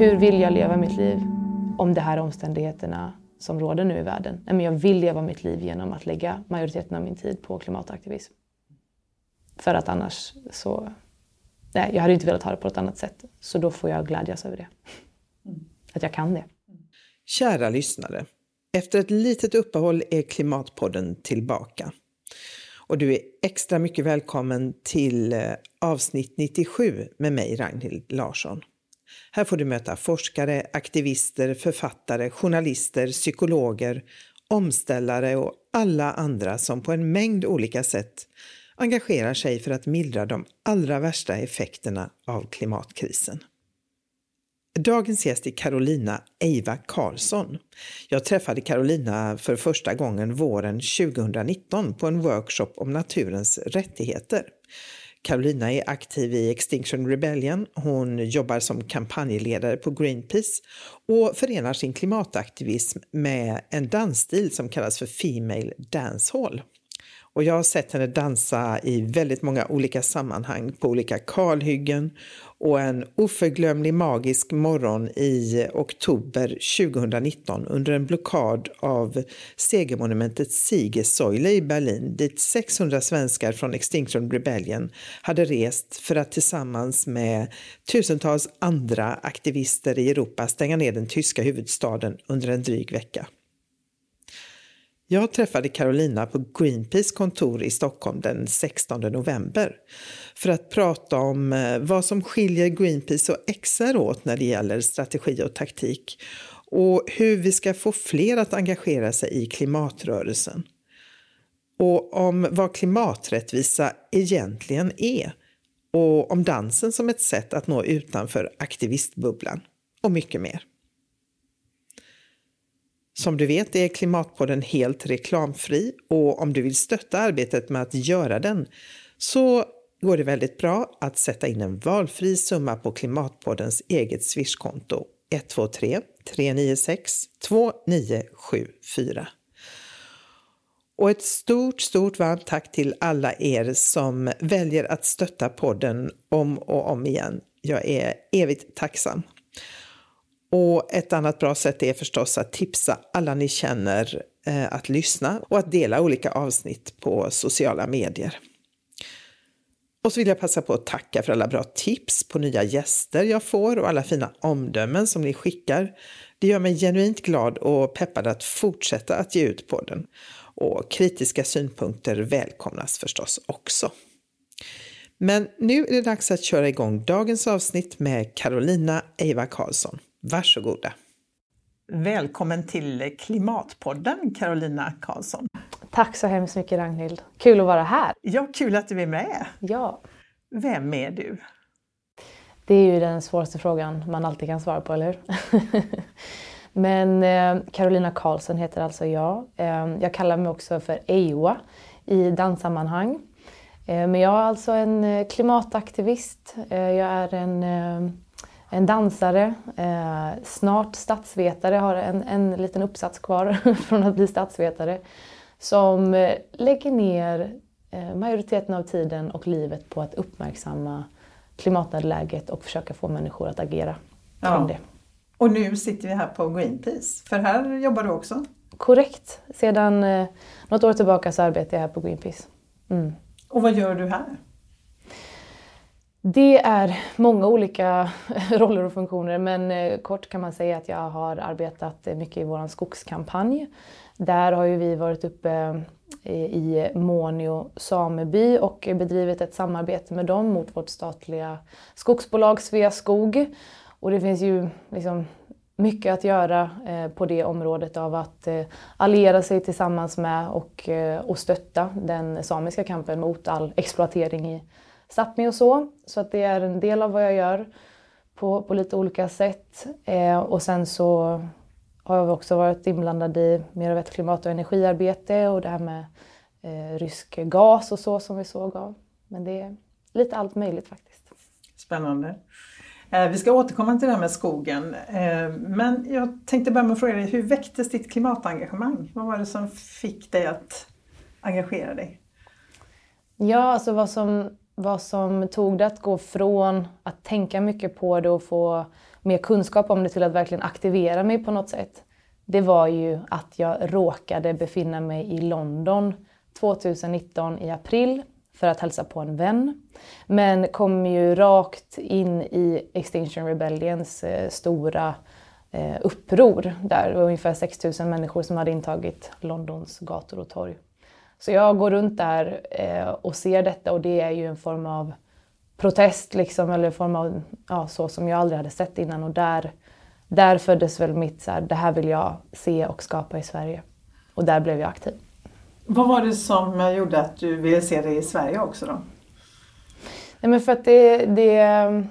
Hur vill jag leva mitt liv om de här omständigheterna som råder nu i världen? Men jag vill leva mitt liv genom att lägga majoriteten av min tid på klimataktivism. För att annars så... Nej, jag hade inte velat ha det på ett annat sätt. Så då får jag glädjas över det. Att jag kan det. Kära lyssnare. Efter ett litet uppehåll är Klimatpodden tillbaka. Och du är extra mycket välkommen till eh, avsnitt 97 med mig, Ragnhild Larsson. Här får du möta forskare, aktivister, författare, journalister, psykologer, omställare och alla andra som på en mängd olika sätt engagerar sig för att mildra de allra värsta effekterna av klimatkrisen. Dagens gäst är Carolina Eiva Karlsson. Jag träffade Carolina för första gången våren 2019 på en workshop om naturens rättigheter. Carolina är aktiv i Extinction Rebellion. Hon jobbar som kampanjledare på Greenpeace och förenar sin klimataktivism med en dansstil som kallas för Female Dancehall. Och jag har sett henne dansa i väldigt många olika sammanhang, på olika kalhyggen och en oförglömlig magisk morgon i oktober 2019 under en blockad av segermonumentet Siegessäule i Berlin dit 600 svenskar från Extinction Rebellion hade rest för att tillsammans med tusentals andra aktivister i Europa stänga ner den tyska huvudstaden under en dryg vecka. Jag träffade Carolina på Greenpeace kontor i Stockholm den 16 november för att prata om eh, vad som skiljer Greenpeace och XR åt när det gäller strategi och taktik och hur vi ska få fler att engagera sig i klimatrörelsen. Och om vad klimaträttvisa egentligen är och om dansen som ett sätt att nå utanför aktivistbubblan och mycket mer. Som du vet är Klimatpodden helt reklamfri och om du vill stötta arbetet med att göra den så går det väldigt bra att sätta in en valfri summa på Klimatpoddens eget swishkonto 123 396 2974. Och ett stort, stort varmt tack till alla er som väljer att stötta podden om och om igen. Jag är evigt tacksam. Och ett annat bra sätt är förstås att tipsa alla ni känner eh, att lyssna och att dela olika avsnitt på sociala medier. Och så vill jag passa på att tacka för alla bra tips på nya gäster jag får och alla fina omdömen som ni skickar. Det gör mig genuint glad och peppad att fortsätta att ge ut podden. Och kritiska synpunkter välkomnas förstås också. Men nu är det dags att köra igång dagens avsnitt med Carolina Eiva Karlsson. Varsågoda. Välkommen till Klimatpodden Carolina Karlsson. Tack så hemskt mycket Ragnhild. Kul att vara här. Ja, kul att du är med. Ja. Vem är du? Det är ju den svåraste frågan man alltid kan svara på, eller hur? Men eh, Carolina Karlsson heter alltså jag. Eh, jag kallar mig också för Ewa i danssammanhang. Eh, men jag är alltså en eh, klimataktivist. Jag är en en dansare, eh, snart statsvetare, har en, en liten uppsats kvar från att bli statsvetare, som eh, lägger ner eh, majoriteten av tiden och livet på att uppmärksamma klimatnödläget och försöka få människor att agera ja. kring det. Och nu sitter vi här på Greenpeace, för här jobbar du också? Korrekt. Sedan eh, något år tillbaka så arbetar jag här på Greenpeace. Mm. Och vad gör du här? Det är många olika roller och funktioner men eh, kort kan man säga att jag har arbetat eh, mycket i vår skogskampanj. Där har ju vi varit uppe eh, i Månio sameby och bedrivit ett samarbete med dem mot vårt statliga skogsbolag Sveaskog. Och det finns ju liksom mycket att göra på det området av att alliera sig tillsammans med och, och stötta den samiska kampen mot all exploatering i Sápmi och så. Så att det är en del av vad jag gör på, på lite olika sätt. Eh, och sen så har jag också varit inblandad i mer av ett klimat och energiarbete och det här med eh, rysk gas och så som vi såg av. Men det är lite allt möjligt faktiskt. Spännande. Eh, vi ska återkomma till det här med skogen. Eh, men jag tänkte börja med att fråga dig, hur väcktes ditt klimatengagemang? Vad var det som fick dig att engagera dig? Ja, alltså vad som vad som tog det att gå från att tänka mycket på det och få mer kunskap om det till att verkligen aktivera mig på något sätt, det var ju att jag råkade befinna mig i London 2019 i april för att hälsa på en vän. Men kom ju rakt in i Extinction Rebellions eh, stora eh, uppror där. Det var ungefär 6 000 människor som hade intagit Londons gator och torg. Så jag går runt där eh, och ser detta och det är ju en form av protest liksom, eller en form av ja, så som jag aldrig hade sett innan och där, där föddes väl mitt så här, det här vill jag se och skapa i Sverige. Och där blev jag aktiv. Vad var det som gjorde att du ville se det i Sverige också då? Nej men för att det, det,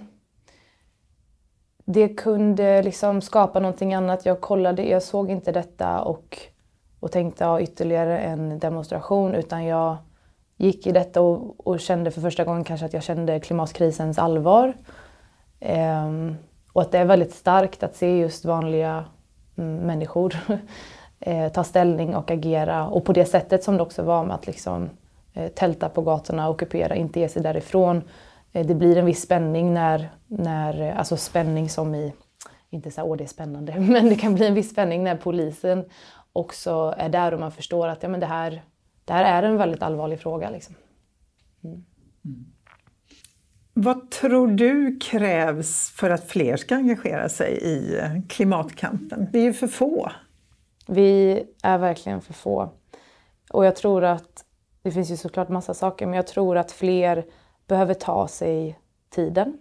det kunde liksom skapa någonting annat. Jag kollade, jag såg inte detta och, och tänkte ha ytterligare en demonstration utan jag gick i detta och, och, kände för första gången kanske att jag kände klimatkrisens allvar. Ehm, och att det är väldigt starkt att se just vanliga mm, människor eh, ta ställning och agera. Och på det sättet som det också var med att liksom, eh, tälta på gatorna, ockupera, inte ge sig därifrån. Eh, det blir en viss spänning när, när eh, alltså spänning som i, inte så här, åh det är spännande, men det kan bli en viss spänning när polisen också är där och man förstår att ja, men det, här, det här är en väldigt allvarlig fråga. Liksom. Mm. Mm. Vad tror du krävs för att fler ska engagera sig i klimatkampen? Det är ju för få. Vi är verkligen för få. Och jag tror att, det finns ju såklart massa saker, men jag tror att fler behöver ta sig tiden.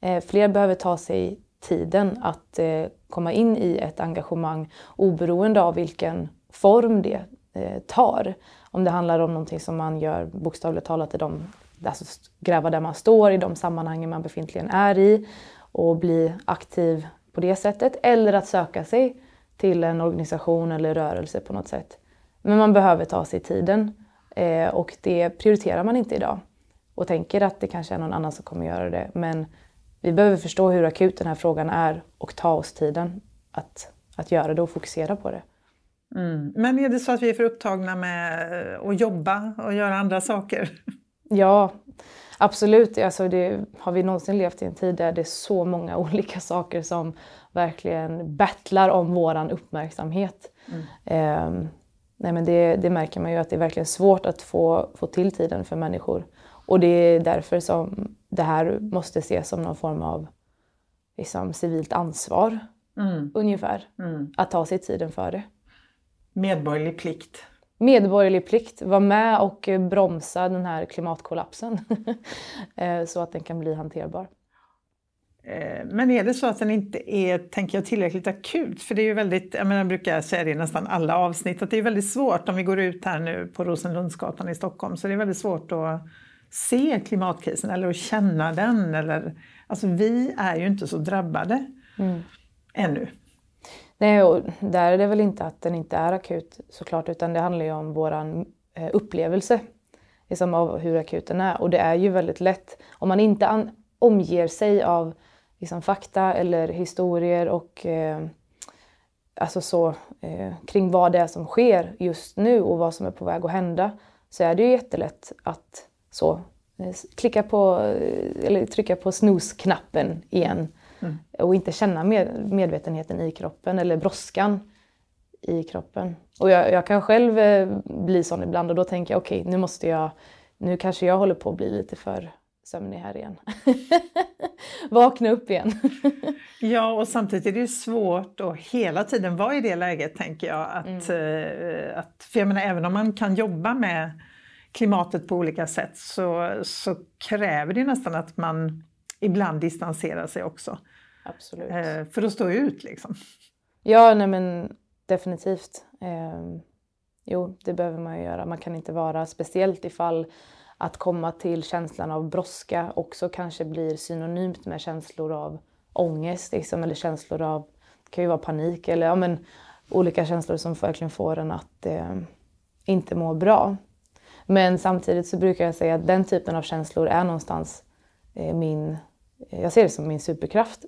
Eh, fler behöver ta sig tiden att eh, komma in i ett engagemang oberoende av vilken form det eh, tar. Om det handlar om någonting som man gör bokstavligt talat i de, alltså gräva där man står, i de sammanhangen man befintligen är i och bli aktiv på det sättet. Eller att söka sig till en organisation eller rörelse på något sätt. Men man behöver ta sig tiden eh, och det prioriterar man inte idag och tänker att det kanske är någon annan som kommer göra det. Men vi behöver förstå hur akut den här frågan är och ta oss tiden att, att göra det och fokusera på det. Mm. Men är det så att vi är för upptagna med att jobba och göra andra saker? Ja, absolut. Alltså det, har vi någonsin levt i en tid där det är så många olika saker som verkligen battlar om våran uppmärksamhet. Mm. Eh, nej men det, det, märker man ju att det är verkligen svårt att få, få till tiden för människor. Och det är därför som det här måste ses som någon form av liksom, civilt ansvar. Mm. Ungefär. Mm. Att ta sig tiden för det. Medborgerlig plikt. Medborgerlig plikt. Vara med och bromsa den här klimatkollapsen. Eh, så att den kan bli hanterbar. Eh, men är det så att den inte är tänker jag, tillräckligt akut? För det är ju väldigt, jag, menar, jag brukar säga det i nästan alla avsnitt, att det är väldigt svårt om vi går ut här nu på Rosenlundsgatan i Stockholm, så det är väldigt svårt att se klimatkrisen eller att känna den. Eller, alltså vi är ju inte så drabbade mm. ännu. Nej, och där är det väl inte att den inte är akut såklart, utan det handlar ju om vår eh, upplevelse liksom, av hur akut den är. Och det är ju väldigt lätt, om man inte omger sig av liksom, fakta eller historier och eh, alltså så, eh, kring vad det är som sker just nu och vad som är på väg att hända så är det ju jättelätt att så, eh, klicka på, eh, eller trycka på snooze-knappen igen mm. och inte känna med, medvetenheten i kroppen eller brådskan i kroppen. Och jag, jag kan själv eh, bli sån ibland och då tänker jag okej, okay, nu måste jag, nu kanske jag håller på att bli lite för sömnig här igen. Vakna upp igen. ja, och samtidigt är det ju svårt att hela tiden vara i det läget, tänker jag. Att, mm. att, för jag menar, även om man kan jobba med klimatet på olika sätt så, så kräver det nästan att man ibland distanserar sig också. Absolut. Uh, för att stå ut liksom. Ja, nej men definitivt. Uh, jo, det behöver man ju göra. Man kan inte vara, speciellt ifall att komma till känslan av brådska också kanske blir synonymt med känslor av ångest liksom, eller känslor av, det kan ju vara panik eller ja, men, olika känslor som verkligen får en att eh, inte må bra. Men samtidigt så brukar jag säga att den typen av känslor är någonstans eh, min, jag ser det som min superkraft.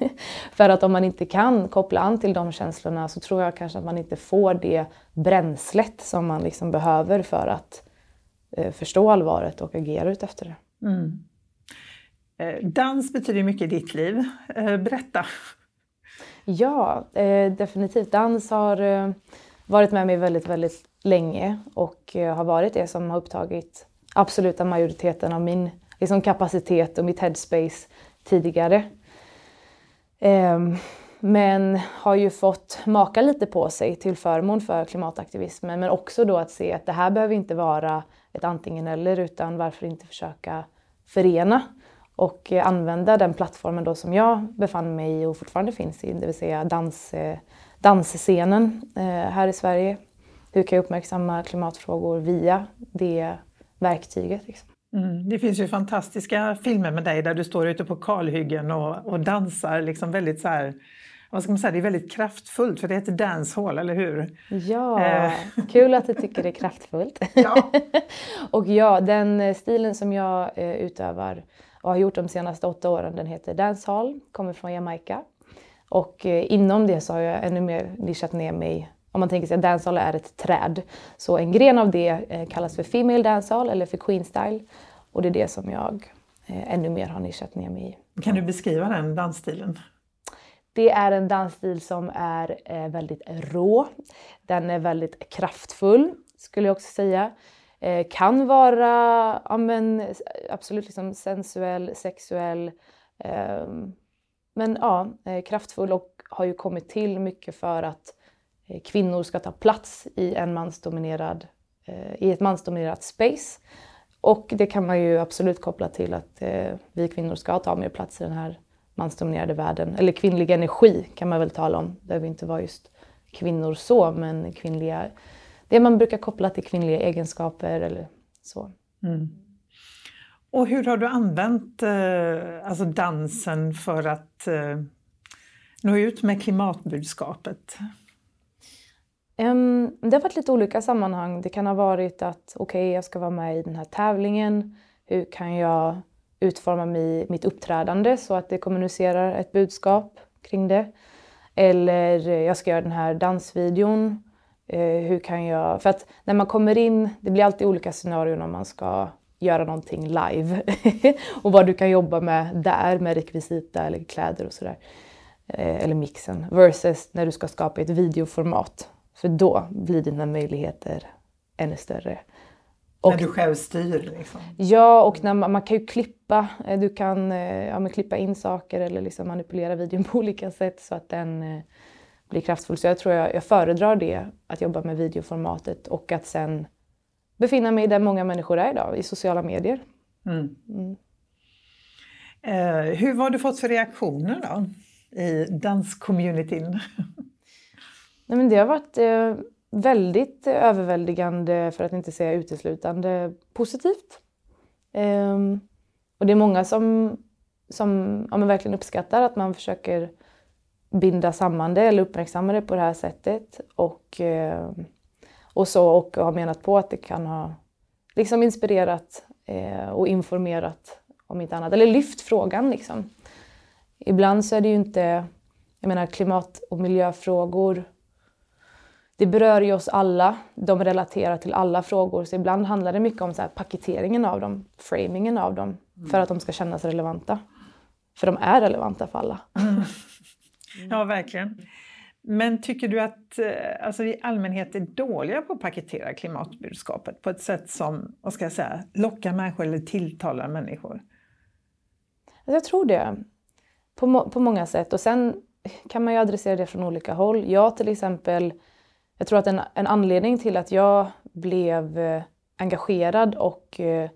För att om man inte kan koppla an till de känslorna så tror jag kanske att man inte får det bränslet som man liksom behöver för att Eh, förstå allvaret och agera utefter det. Mm. Eh, dans betyder mycket i ditt liv. Eh, berätta! Ja, eh, definitivt. Dans har eh, varit med mig väldigt, väldigt länge och eh, har varit det som har upptagit absoluta majoriteten av min liksom, kapacitet och mitt headspace tidigare. Ehm, men har ju fått maka lite på sig till förmån för klimataktivismen men också då att se att det här behöver inte vara ett antingen eller utan varför inte försöka förena och eh, använda den plattformen då som jag befann mig i och fortfarande finns i, det vill säga dans, eh, dansscenen här i Sverige. Hur kan jag uppmärksamma klimatfrågor via det verktyget? Liksom. Mm. Det finns ju fantastiska filmer med dig där du står ute på kalhyggen och, och dansar liksom väldigt så här, vad ska man säga, det är väldigt kraftfullt för det heter dancehall, eller hur? Ja, eh. kul att du tycker det är kraftfullt. Ja. och ja, den stilen som jag eh, utövar och har gjort de senaste åtta åren, den heter dancehall, kommer från Jamaica. Och eh, inom det så har jag ännu mer nischat ner mig om man tänker sig att dancehall är ett träd. Så en gren av det eh, kallas för female dancehall eller för queen style. Och det är det som jag eh, ännu mer har nischat ner mig i. Kan du beskriva den dansstilen? Det är en dansstil som är eh, väldigt rå. Den är väldigt kraftfull skulle jag också säga. Kan vara ja, men, absolut liksom sensuell, sexuell. Ehm, men ja, kraftfull och har ju kommit till mycket för att Eh, kvinnor ska ta plats i, en mansdominerad, eh, i ett mansdominerat space. Och det kan man ju absolut koppla till att eh, vi kvinnor ska ta mer plats i den här mansdominerade världen. Eller kvinnlig energi kan man väl tala om. Det behöver inte vara just kvinnor så, men kvinnliga, det man brukar koppla till kvinnliga egenskaper eller så. Mm. Och hur har du använt eh, alltså dansen för att eh, nå ut med klimatbudskapet? Um, det har varit lite olika sammanhang. Det kan ha varit att okej, okay, jag ska vara med i den här tävlingen. Hur kan jag utforma mig, mitt uppträdande så att det kommunicerar ett budskap kring det? Eller eh, jag ska göra den här dansvideon. Uh, hur kan jag... För att när man kommer in, det blir alltid olika scenarion om man ska göra någonting live. och vad du kan jobba med där med rekvisita eller kläder och sådär. Uh, eller mixen. Versus när du ska skapa ett videoformat för då blir dina möjligheter ännu större. Och, när du själv styr? Liksom. Ja, och när man, man, kan ju klippa. Eh, du kan eh, ja, klippa in saker eller liksom manipulera videon på olika sätt så att den eh, blir kraftfull. Så jag tror jag, jag föredrar det, att jobba med videoformatet och att sen befinna mig där många människor är idag, i sociala medier. Mm. Mm. Eh, hur har du fått för reaktioner då i danscommunityn? Nej, men det har varit eh, väldigt eh, överväldigande, för att inte säga uteslutande positivt. Eh, och det är många som, som ja, verkligen uppskattar att man försöker binda samman det eller uppmärksamma det på det här sättet. Och, eh, och, så, och har menat på att det kan ha liksom inspirerat eh, och informerat om inte annat, eller lyft frågan. Liksom. Ibland så är det ju inte, jag menar klimat och miljöfrågor det berör ju oss alla. De relaterar till alla frågor. Så ibland handlar det mycket om så paketeringen av dem, framingen av dem, mm. för att de ska kännas relevanta. För de är relevanta för alla. Mm. Ja, verkligen. Men tycker du att eh, alltså, vi i allmänhet är dåliga på att paketera klimatbudskapet på ett sätt som vad ska jag säga, lockar människor eller tilltalar människor? Jag tror det. På, må på många sätt. Och sen kan man ju adressera det från olika håll. Jag till exempel jag tror att en, en anledning till att jag blev eh, engagerad och eh,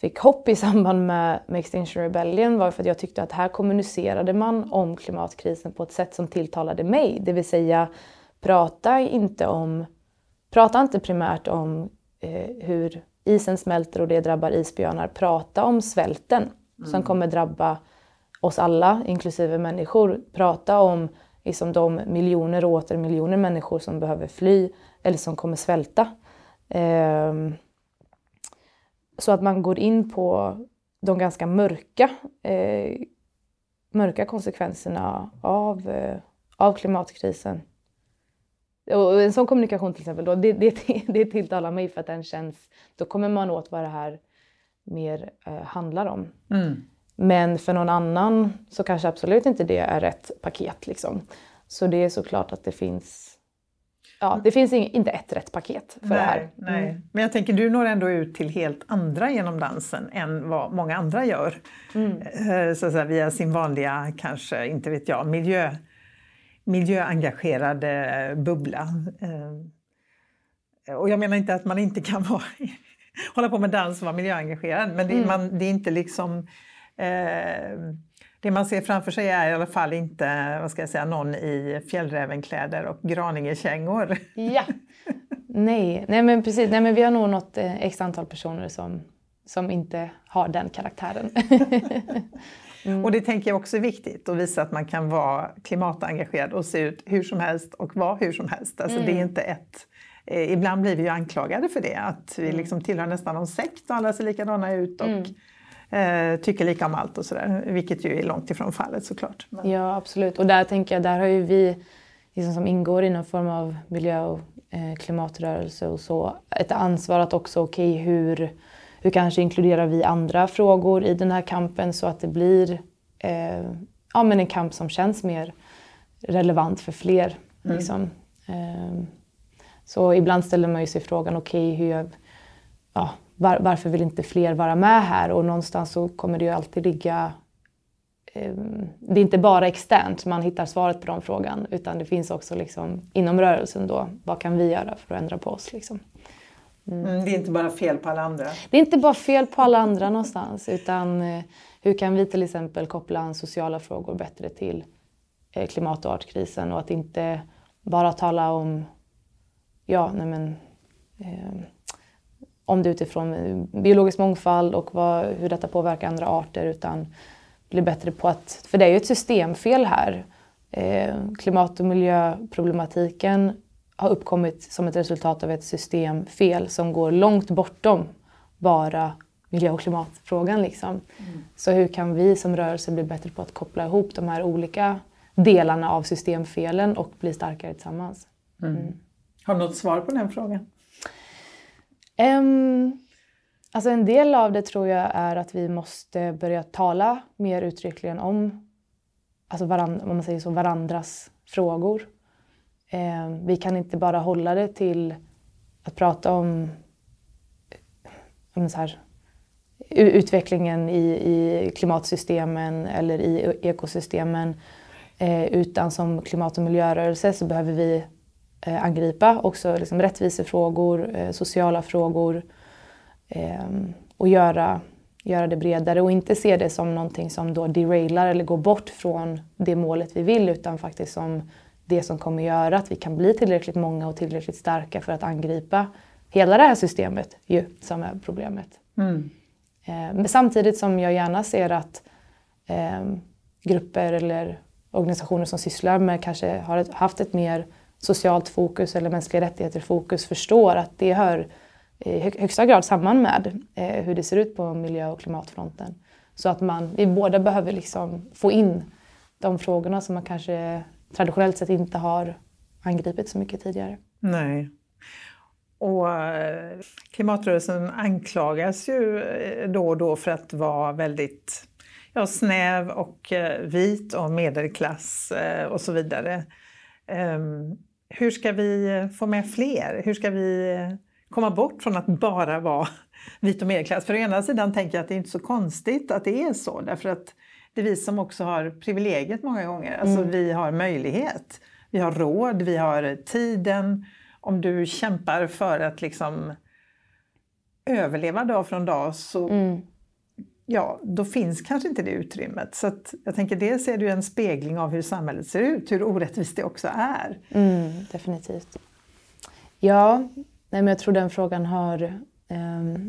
fick hopp i samband med, med Extinction Rebellion var för att jag tyckte att här kommunicerade man om klimatkrisen på ett sätt som tilltalade mig. Det vill säga, prata inte om, prata inte primärt om eh, hur isen smälter och det drabbar isbjörnar. Prata om svälten mm. som kommer drabba oss alla, inklusive människor. Prata om liksom de miljoner och åter miljoner människor som behöver fly eller som kommer svälta. Ehm, så att man går in på de ganska mörka, eh, mörka konsekvenserna av, eh, av klimatkrisen. Och en sån kommunikation till exempel, då, det, det, det tilltalar mig för att den känns, då kommer man åt vad det här mer eh, handlar om. Mm. Men för någon annan så kanske absolut inte det är rätt paket. Liksom. Så det är såklart att det finns Ja, det finns inte ett rätt paket för nej, det här. Nej. Mm. Men jag tänker, du når ändå ut till helt andra genom dansen än vad många andra gör. Mm. Eh, så säga, via sin vanliga, kanske, inte vet jag, miljö, miljöengagerade bubbla. Eh, och jag menar inte att man inte kan vara, hålla på med dans och vara miljöengagerad, men det, mm. man, det är inte liksom det man ser framför sig är i alla fall inte vad ska jag säga, någon i fjällrävenkläder och graningekängor. Ja, nej, nej men precis. Nej, men vi har nog nått eh, x antal personer som, som inte har den karaktären. mm. Och det tänker jag också är viktigt, att visa att man kan vara klimatengagerad och se ut hur som helst och vara hur som helst. Alltså mm. det är mm. inte ett eh, Ibland blir vi ju anklagade för det, att vi mm. liksom tillhör nästan någon sekt och alla ser likadana ut. Och, mm eh, tycker lika om allt och sådär. Vilket ju är långt ifrån fallet såklart. Men... Ja absolut och där tänker jag, där har ju vi liksom som ingår i någon form av miljö och eh, klimatrörelse och så ett ansvar att också, okej okay, hur, hur kanske inkluderar vi andra frågor i den här kampen så att det blir eh, ja, men en kamp som känns mer relevant för fler. Mm. Liksom. Eh, så ibland ställer man ju sig frågan, okej okay, hur, ja, var, varför vill inte fler vara med här? Och någonstans så kommer det ju alltid ligga eh, det är inte bara externt man hittar svaret på den frågan utan det finns också liksom inom rörelsen då. Vad kan vi göra för att ändra på oss? Liksom. Mm. Mm, det är inte bara fel på alla andra? Det är inte bara fel på alla andra någonstans utan eh, hur kan vi till exempel koppla an sociala frågor bättre till eh, klimat och artkrisen och att inte bara tala om ja, nej men, eh, om det utifrån biologisk mångfald och vad, hur detta påverkar andra arter utan bli bättre på att, för det är ju ett systemfel här. Eh, klimat och miljöproblematiken har uppkommit som ett resultat av ett systemfel som går långt bortom bara miljö och klimatfrågan. Liksom. Mm. Så hur kan vi som rörelse bli bättre på att koppla ihop de här olika delarna av systemfelen och bli starkare tillsammans? Mm. Mm. Har du något svar på den frågan? Um, alltså en del av det tror jag är att vi måste börja tala mer uttryckligen om alltså varandra, om man säger så, varandras frågor. Um, vi kan inte bara hålla det till att prata om, om så här, utvecklingen i, i klimatsystemen eller i e-, ekosystemen. Eh, utan som klimat och miljörörelse så behöver vi eh, angripa. Också liksom rättvisefrågor, eh, sociala frågor eh, och göra, göra det bredare och inte se det som någonting som då derailar eller går bort från det målet vi vill utan faktiskt som det som kommer göra att vi kan bli tillräckligt många och tillräckligt starka för att angripa hela det här systemet ju, som är problemet. Mm. Eh, men samtidigt som jag gärna ser att eh, grupper eller organisationer som sysslar med kanske har ett, haft ett mer socialt fokus eller mänskliga rättigheter fokus förstår att det hör eh, i högsta grad samman med eh, hur det ser ut på miljö och klimatfronten. Så att man, vi båda behöver liksom få in de frågorna som man kanske traditionellt sett inte har angripit så mycket tidigare. Nej. Och eh, klimatrörelsen anklagas ju eh, då och då för att vara väldigt ja, snäv och vit och medelklass och så vidare. Ehm, hur ska vi få med fler? Hur ska vi komma bort från att bara vara vit och medelklass? För å ena sidan tänker jag att det är inte så konstigt att det är så därför att det är vi som också har privilegiet många gånger. Alltså mm. vi har möjlighet, vi har råd, vi har tiden. Om du kämpar för att liksom överleva dag från dag så mm ja, då finns kanske inte det utrymmet. Så jag tänker dels är det ju en spegling av hur samhället ser ut, hur orättvist det också är. Mm, definitivt. Ja, nej, men jag tror den frågan har eh,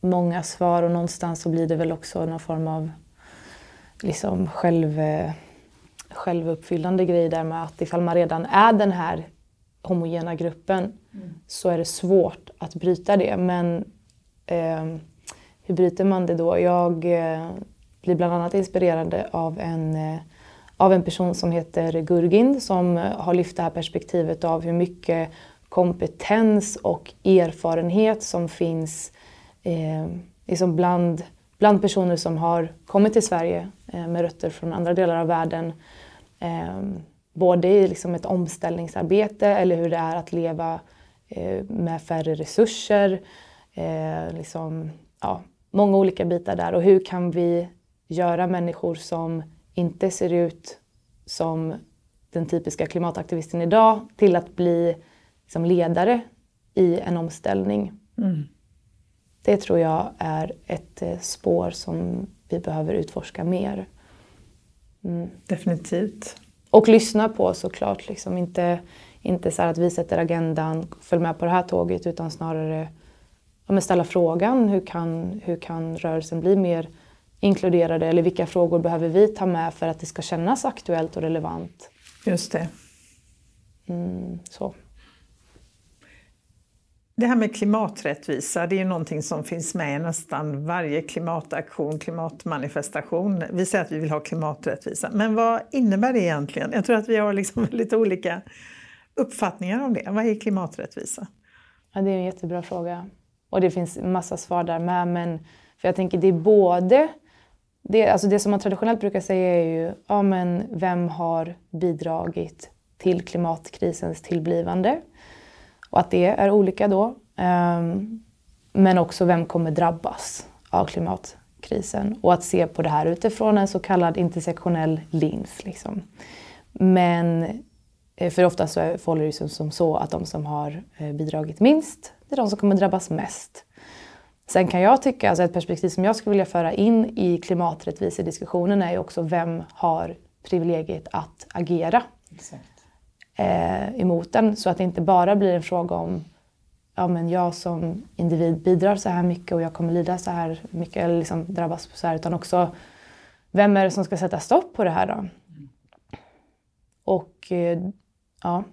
många svar och någonstans så blir det väl också någon form av liksom själv, självuppfyllande grej där med att ifall man redan är den här homogena gruppen mm. så är det svårt att bryta det. Men eh, hur bryter man det då? Jag eh, blir bland annat inspirerad av en, eh, av en person som heter Gurgin som eh, har lyft det här perspektivet av hur mycket kompetens och erfarenhet som finns eh, liksom bland bland personer som har kommit till Sverige eh, med rötter från andra delar av världen. Eh, både i liksom ett omställningsarbete eller hur det är att leva eh, med färre resurser. Eh, liksom, ja, många olika bitar där. Och hur kan vi göra människor som inte ser ut som den typiska klimataktivisten idag till att bli liksom, ledare i en omställning. Mm. Det tror jag är ett eh, spår som vi behöver utforska mer. Mm. Definitivt. Och lyssna på såklart. Liksom inte, inte så att vi sätter agendan, följ med på det här tåget, utan snarare ja, ställa frågan hur kan, hur kan rörelsen bli mer inkluderade eller vilka frågor behöver vi ta med för att det ska kännas aktuellt och relevant? Just det. Mm, så. Det här med klimaträttvisa, det är ju någonting som finns med i nästan varje klimataktion, klimatmanifestation. Vi säger att vi vill ha klimaträttvisa, men vad innebär det egentligen? Jag tror att vi har liksom lite olika uppfattningar om det. Vad är klimaträttvisa? Ja, det är en jättebra fråga. Och det finns massa svar där med, men för jag tänker det är både det, alltså det som man traditionellt brukar säga är ju, ja men vem har bidragit till klimatkrisens tillblivande? Och att det är olika då. Um, men också vem kommer drabbas av klimatkrisen? Och att se på det här utifrån en så kallad intersektionell lins. Liksom. Men eh, för ofta så förhåller det sig som så att de som har eh, bidragit minst, det är de som kommer drabbas mest. Sen kan jag tycka, alltså ett perspektiv som jag skulle vilja föra in i klimaträttvisediskussionen är ju också vem har privilegiet att agera eh, emot den. Så att det inte bara blir en fråga om ja, men jag som individ bidrar så här mycket och jag kommer lida så här mycket eller liksom drabbas så här. Utan också vem är det som ska sätta stopp på det här då? Och eh, ja,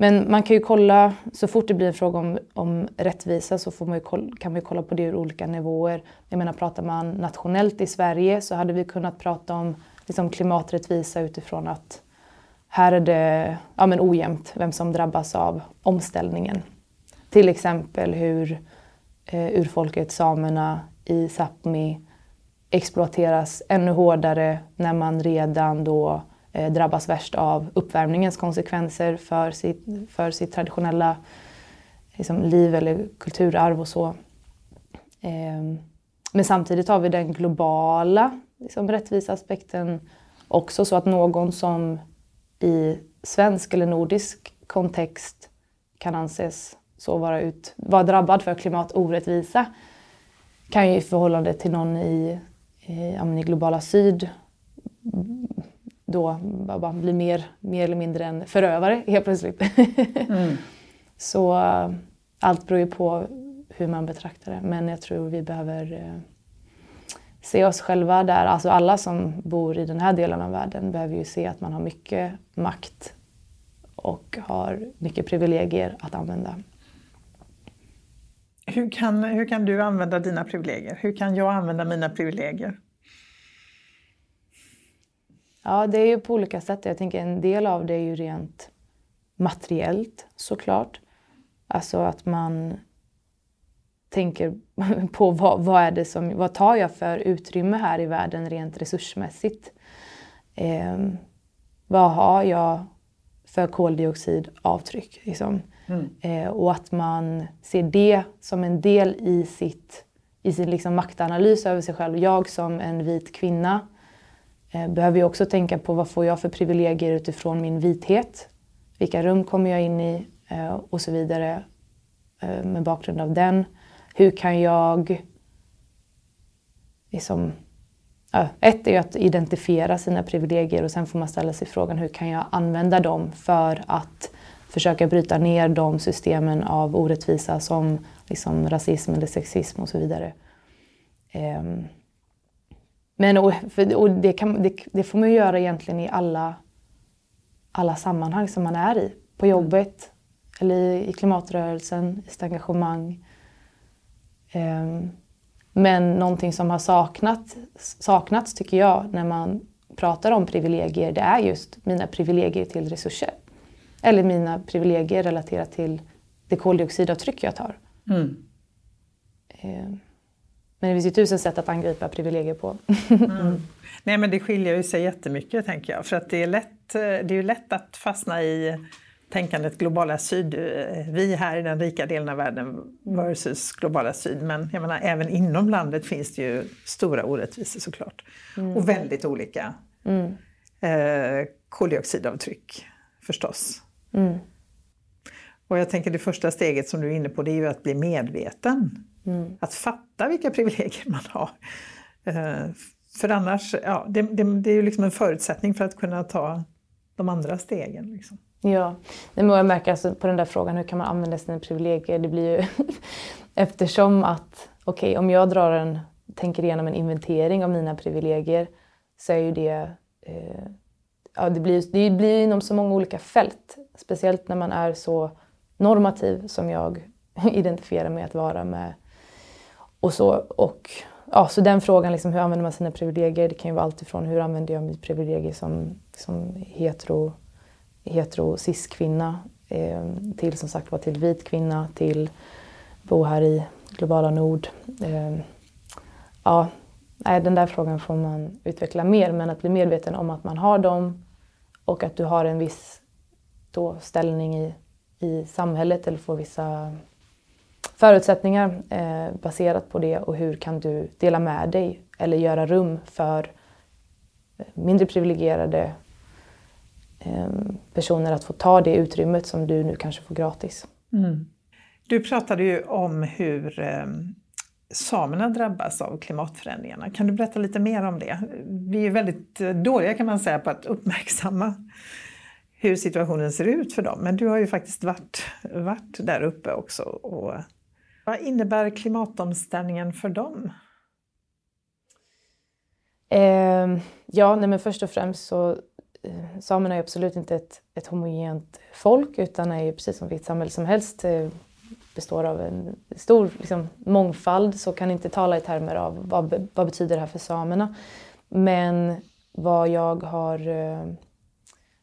men man kan ju kolla, så fort det blir en fråga om, om rättvisa så får man kolla, kan man ju kolla på det ur olika nivåer. Jag menar, pratar man nationellt i Sverige så hade vi kunnat prata om liksom, klimaträttvisa utifrån att här är det ja, men ojämnt vem som drabbas av omställningen. Till exempel hur eh, urfolket samerna i Sápmi exploateras ännu hårdare när man redan då Eh, drabbas värst av uppvärmningens konsekvenser för sitt, för sitt traditionella liksom, liv eller kulturarv och så. Eh, men samtidigt har vi den globala liksom, rättvisa aspekten också så att någon som i svensk eller nordisk kontext kan anses så vara, ut, vara drabbad för klimatorättvisa kan ju i förhållande till någon i, i, i globala syd då bara bli mer, mer eller mindre en förövare helt plötsligt. Mm. så allt beror ju på hur man betraktar det. Men jag tror vi behöver eh, se oss själva där. Alltså alla som bor i den här delen av världen behöver ju se att man har mycket makt och har mycket privilegier att använda. Hur kan, hur kan du använda dina privilegier? Hur kan jag använda mina privilegier? Ja, det är ju på olika sätt. Jag tänker en del av det är ju rent materiellt såklart. Alltså att man tänker på vad, vad, är det som, vad tar jag för utrymme här i världen rent resursmässigt? Eh, vad har jag för koldioxidavtryck? Liksom? Mm. Eh, och att man ser det som en del i, sitt, i sin liksom maktanalys över sig själv. Jag som en vit kvinna Eh, behöver ju också tänka på vad får jag för privilegier utifrån min vithet? Vilka rum kommer jag in i? Eh, och så vidare eh, med bakgrund av den. Hur kan jag... Liksom, ett är ju att identifiera sina privilegier och sen får man ställa sig frågan hur kan jag använda dem för att försöka bryta ner de systemen av orättvisa som liksom rasism eller sexism och så vidare. Um, men och, och det, kan, det, det, får man göra egentligen i alla, alla sammanhang som man är i. På jobbet, eller i, i klimatrörelsen, i sitt engagemang. Um, men någonting som har saknat, saknats, tycker jag, när man pratar om privilegier, det är just mina privilegier till resurser. Eller mina privilegier relaterat till det koldioxidavtryck jag tar. Mm. Eh, Men det finns ju tusen sätt att angripa privilegier på. Mm. Nej men det skiljer ju sig jättemycket tänker jag. För att det är, lätt, det är ju lätt att fastna i tänkandet globala syd. Vi här i den rika delen av världen versus globala syd. Men jag menar, även inom landet finns det ju stora orättvisor såklart. Mm. Och väldigt olika mm. eh, koldioxidavtryck förstås. Mm. Och jag tänker det första steget som du är inne på det är ju att bli medveten. Mm. Att fatta vilka privilegier man har. Eh, för annars, ja, det, det, det är ju liksom en förutsättning för att kunna ta de andra stegen. Liksom. Ja, men jag märker alltså på den där frågan hur kan man använda sina privilegier? Det blir ju eftersom att, okej okay, om jag drar en, tänker igenom en inventering av mina privilegier så är ju det, eh, ja det blir, det blir inom så många olika fält. Speciellt när man är så normativ som jag identifierar mig att vara med. Och så, och, ja, så den frågan, liksom, hur använder man sina privilegier? Det kan ju vara alltifrån hur använder jag mitt privilegier som, som hetero, hetero cis-kvinna eh, till som sagt var till vit kvinna, till bo här i globala nord. Eh, ja, den där frågan får man utveckla mer, men att bli medveten om att man har dem och att du har en viss då, ställning i i samhället eller får vissa förutsättningar eh, baserat på det och hur kan du dela med dig eller göra rum för eh, mindre privilegierade eh, personer att få ta det utrymmet som du nu kanske får gratis. Mm. Du pratade ju om hur eh, samerna drabbas av klimatförändringarna. Kan du berätta lite mer om det? Vi är väldigt dåliga kan man säga på att uppmärksamma hur situationen ser ut för dem. Men du har ju faktiskt varit, varit där uppe också. Och vad innebär klimatomställningen för dem? Eh, ja, nej men först och främst så eh, samerna är absolut inte ett, ett homogent folk utan är ju precis som vilket samhälle som helst eh, består av en stor liksom, mångfald så kan inte tala i termer av vad, vad betyder det här för samerna. Men vad jag har Eh,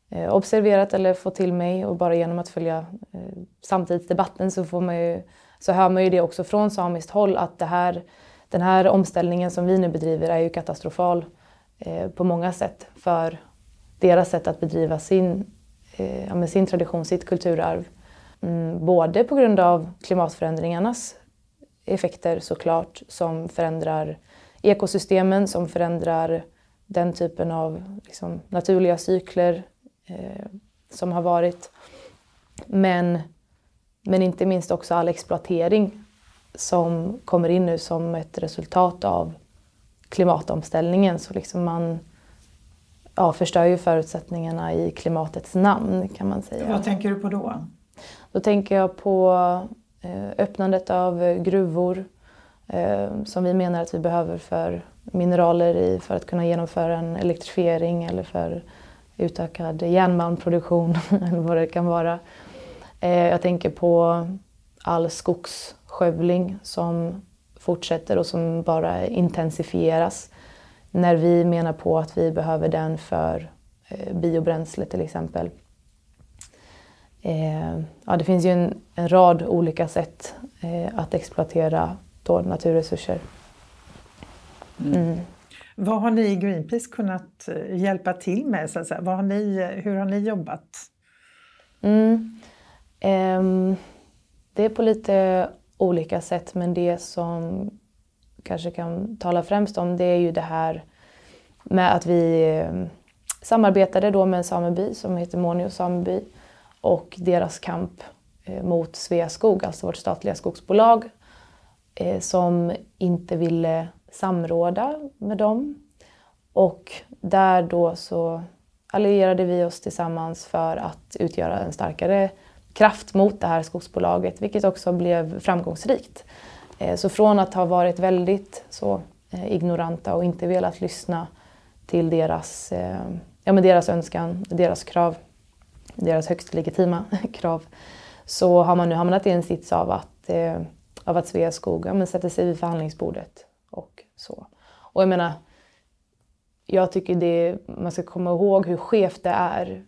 Eh, observerat eller fått till mig och bara genom att följa eh, samtidsdebatten så, får man ju, så hör man ju det också från samiskt håll att det här, den här omställningen som vi nu bedriver är ju katastrofal eh, på många sätt för deras sätt att bedriva sin, ja, med sin tradition, sitt kulturarv. Mm, både på grund av klimatförändringarnas effekter såklart som förändrar ekosystemen, som förändrar den typen av liksom, naturliga cykler eh, som har varit. Men, men inte minst också all exploatering som kommer in nu som ett resultat av klimatomställningen. Så liksom man ja, förstör ju förutsättningarna i klimatets namn kan man säga. Vad tänker du på då? Då tänker jag på eh, öppnandet av gruvor eh, som vi menar att vi behöver för mineraler i för att kunna genomföra en elektrifiering eller för utökad järnmalmproduktion eller vad det kan vara. Eh, jag tänker på all skogsskövling som fortsätter och som bara intensifieras. När vi menar på att vi behöver den för eh, biobränsle till exempel. Eh, ja, det finns ju en, en rad olika sätt att exploatera naturresurser. Mm. Vad har ni i Greenpeace kunnat eh, hjälpa till med? Så att säga? Vad har ni, eh, hur har ni jobbat? Mm. Um, det är på lite olika sätt men det som kanske kan tala främst om det är ju det här med att vi ehm, samarbetade då med en sameby som heter Monio sameby och deras kamp eh, mot Sveaskog, alltså vårt statliga skogsbolag, som inte ville samråda med dem. Och där då så allierade vi oss tillsammans för att utgöra en starkare kraft mot det här skogsbolaget, vilket också blev framgångsrikt. Eh, så från att ha varit väldigt så eh, ignoranta och inte velat lyssna till deras, eh, ja, men deras önskan, deras krav, deras högst legitima krav, så har man nu hamnat i en sits av att, av att Sveaskog ja, men sätter sig vid förhandlingsbordet och så. Och jag menar, jag tycker det, man ska komma ihåg hur skevt det är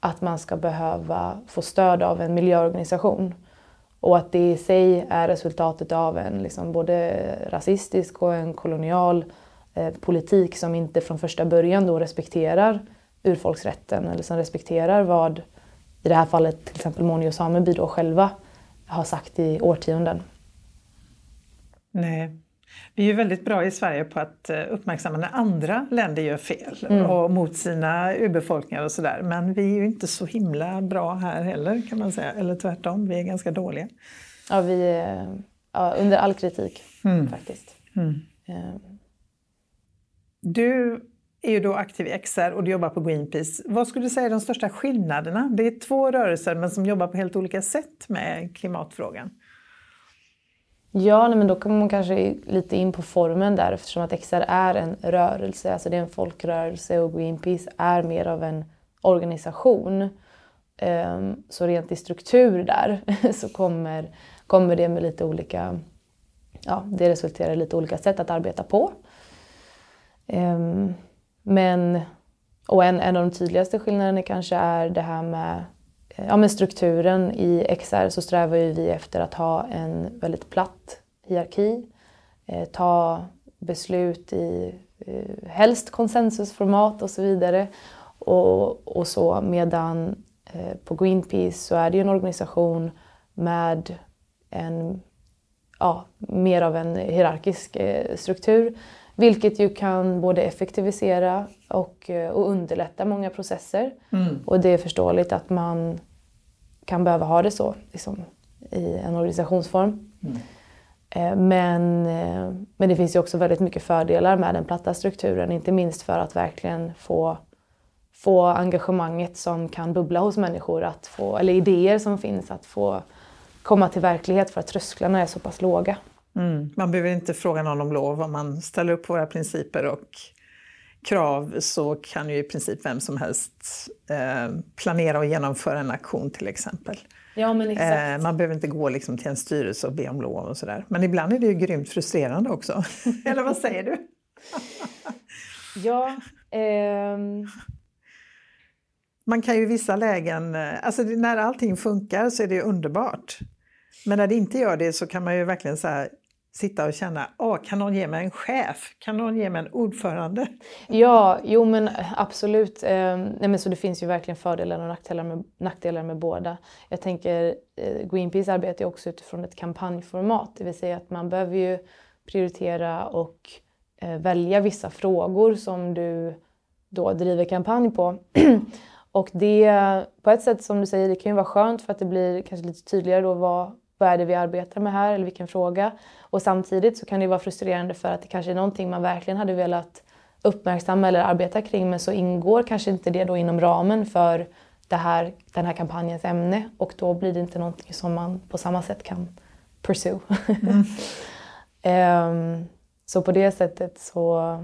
att man ska behöva få stöd av en miljöorganisation Och att det i sig är resultatet av en liksom både rasistisk och en kolonial eh, politik som inte från första början då respekterar urfolksrätten eller som respekterar vad i det här fallet till exempel Moni och Sameby då själva har sagt i årtionden. Nej. Vi är väldigt bra i Sverige på att eh, uppmärksamma när andra länder gör fel mm. och mot sina urbefolkningar och sådär. Men vi är ju inte så himla bra här heller kan man säga. Eller tvärtom, vi är ganska dåliga. Ja, vi är ja, under all kritik mm. faktiskt. Mm. Um. Du är ju då aktiv i XR och du jobbar på Greenpeace. Vad skulle du säga är de största skillnaderna? Det är två rörelser men som jobbar på helt olika sätt med klimatfrågan. Ja, men då kommer man kanske lite in på formen där eftersom att XR är en rörelse, alltså det är en folkrörelse och Greenpeace är mer av en organisation. Um, så rent i struktur där så kommer, kommer det med lite olika, ja det resulterar i lite olika sätt att arbeta på. Um, men, och en, en av de tydligaste skillnaderna kanske är det här med ja, men strukturen i XR så strävar ju vi efter att ha en väldigt platt hierarki. Eh, ta beslut i eh, helst konsensusformat och så vidare. Och, och så medan eh, på Greenpeace så är det ju en organisation med en, ja, mer av en hierarkisk eh, struktur. Vilket ju kan både effektivisera och, eh, och underlätta många processer. Mm. Och det är förståeligt att man kan behöva ha det så liksom, i en organisationsform. Mm. Eh, men, eh, men det finns ju också väldigt mycket fördelar med den platta strukturen, inte minst för att verkligen få, få engagemanget som kan bubbla hos människor, att få, eller idéer som finns, att få komma till verklighet för att trösklarna är så pass låga. Mm. Man behöver inte fråga någon om lov om man ställer upp våra principer och krav så kan ju i princip vem som helst eh, planera och genomföra en aktion till exempel. Ja, men exakt. Eh, man behöver inte gå liksom, till en styrelse och be om lov och sådär. Men ibland är det ju grymt frustrerande också. Eller vad säger du? ja. Ehm... Man kan ju i vissa lägen, eh, alltså när allting funkar så är det underbart. Men när det inte gör det så kan man ju verkligen så sitta och känna, Åh, kan någon ge mig en chef? Kan någon ge mig en ordförande? Ja, jo men eh, absolut. Eh, nej, men så det finns ju verkligen fördelar och nackdelar med, nackdelar med båda. Jag tänker eh, Greenpeace arbetar ju också utifrån ett kampanjformat, det vill säga att man behöver ju prioritera och eh, välja vissa frågor som du då driver kampanj på. och det, på ett sätt som du säger, det kan ju vara skönt för att det blir kanske lite tydligare då vad, vad är det vi arbetar med här eller vilken fråga. Och samtidigt så kan det vara frustrerande för att det kanske är någonting man verkligen hade velat uppmärksamma eller arbeta kring men så ingår kanske inte det då inom ramen för det här, den här kampanjens ämne och då blir det inte någonting som man på samma sätt kan pursue. Mm. um, så på det sättet så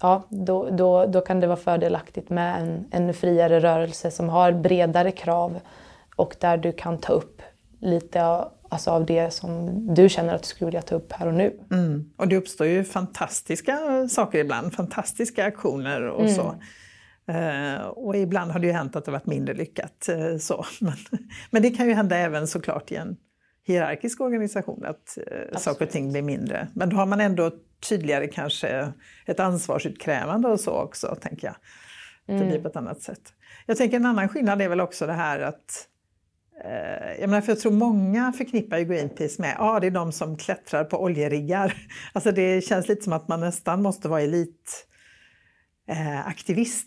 ja, då, då, då kan det vara fördelaktigt med en, en friare rörelse som har bredare krav och där du kan ta upp lite alltså av det som du känner att du skulle vilja ta upp här och nu. Mm. Och det uppstår ju fantastiska saker ibland, fantastiska aktioner och mm. så. Uh, och ibland har det ju hänt att det varit mindre lyckat. Uh, så. Men, men, det kan ju hända även såklart i en hierarkisk organisation att uh, saker och ting blir mindre. Men då har man ändå tydligare kanske ett ansvarsutkrävande och så också, tänker jag. Det blir mm. på ett annat sätt. Jag tänker en annan skillnad är väl också det här att Eh, jag, menar, för jag tror många förknippar ju Greenpeace med ja, det är de som klättrar på oljeriggar. Alltså det känns lite som att man nästan måste vara elit eh,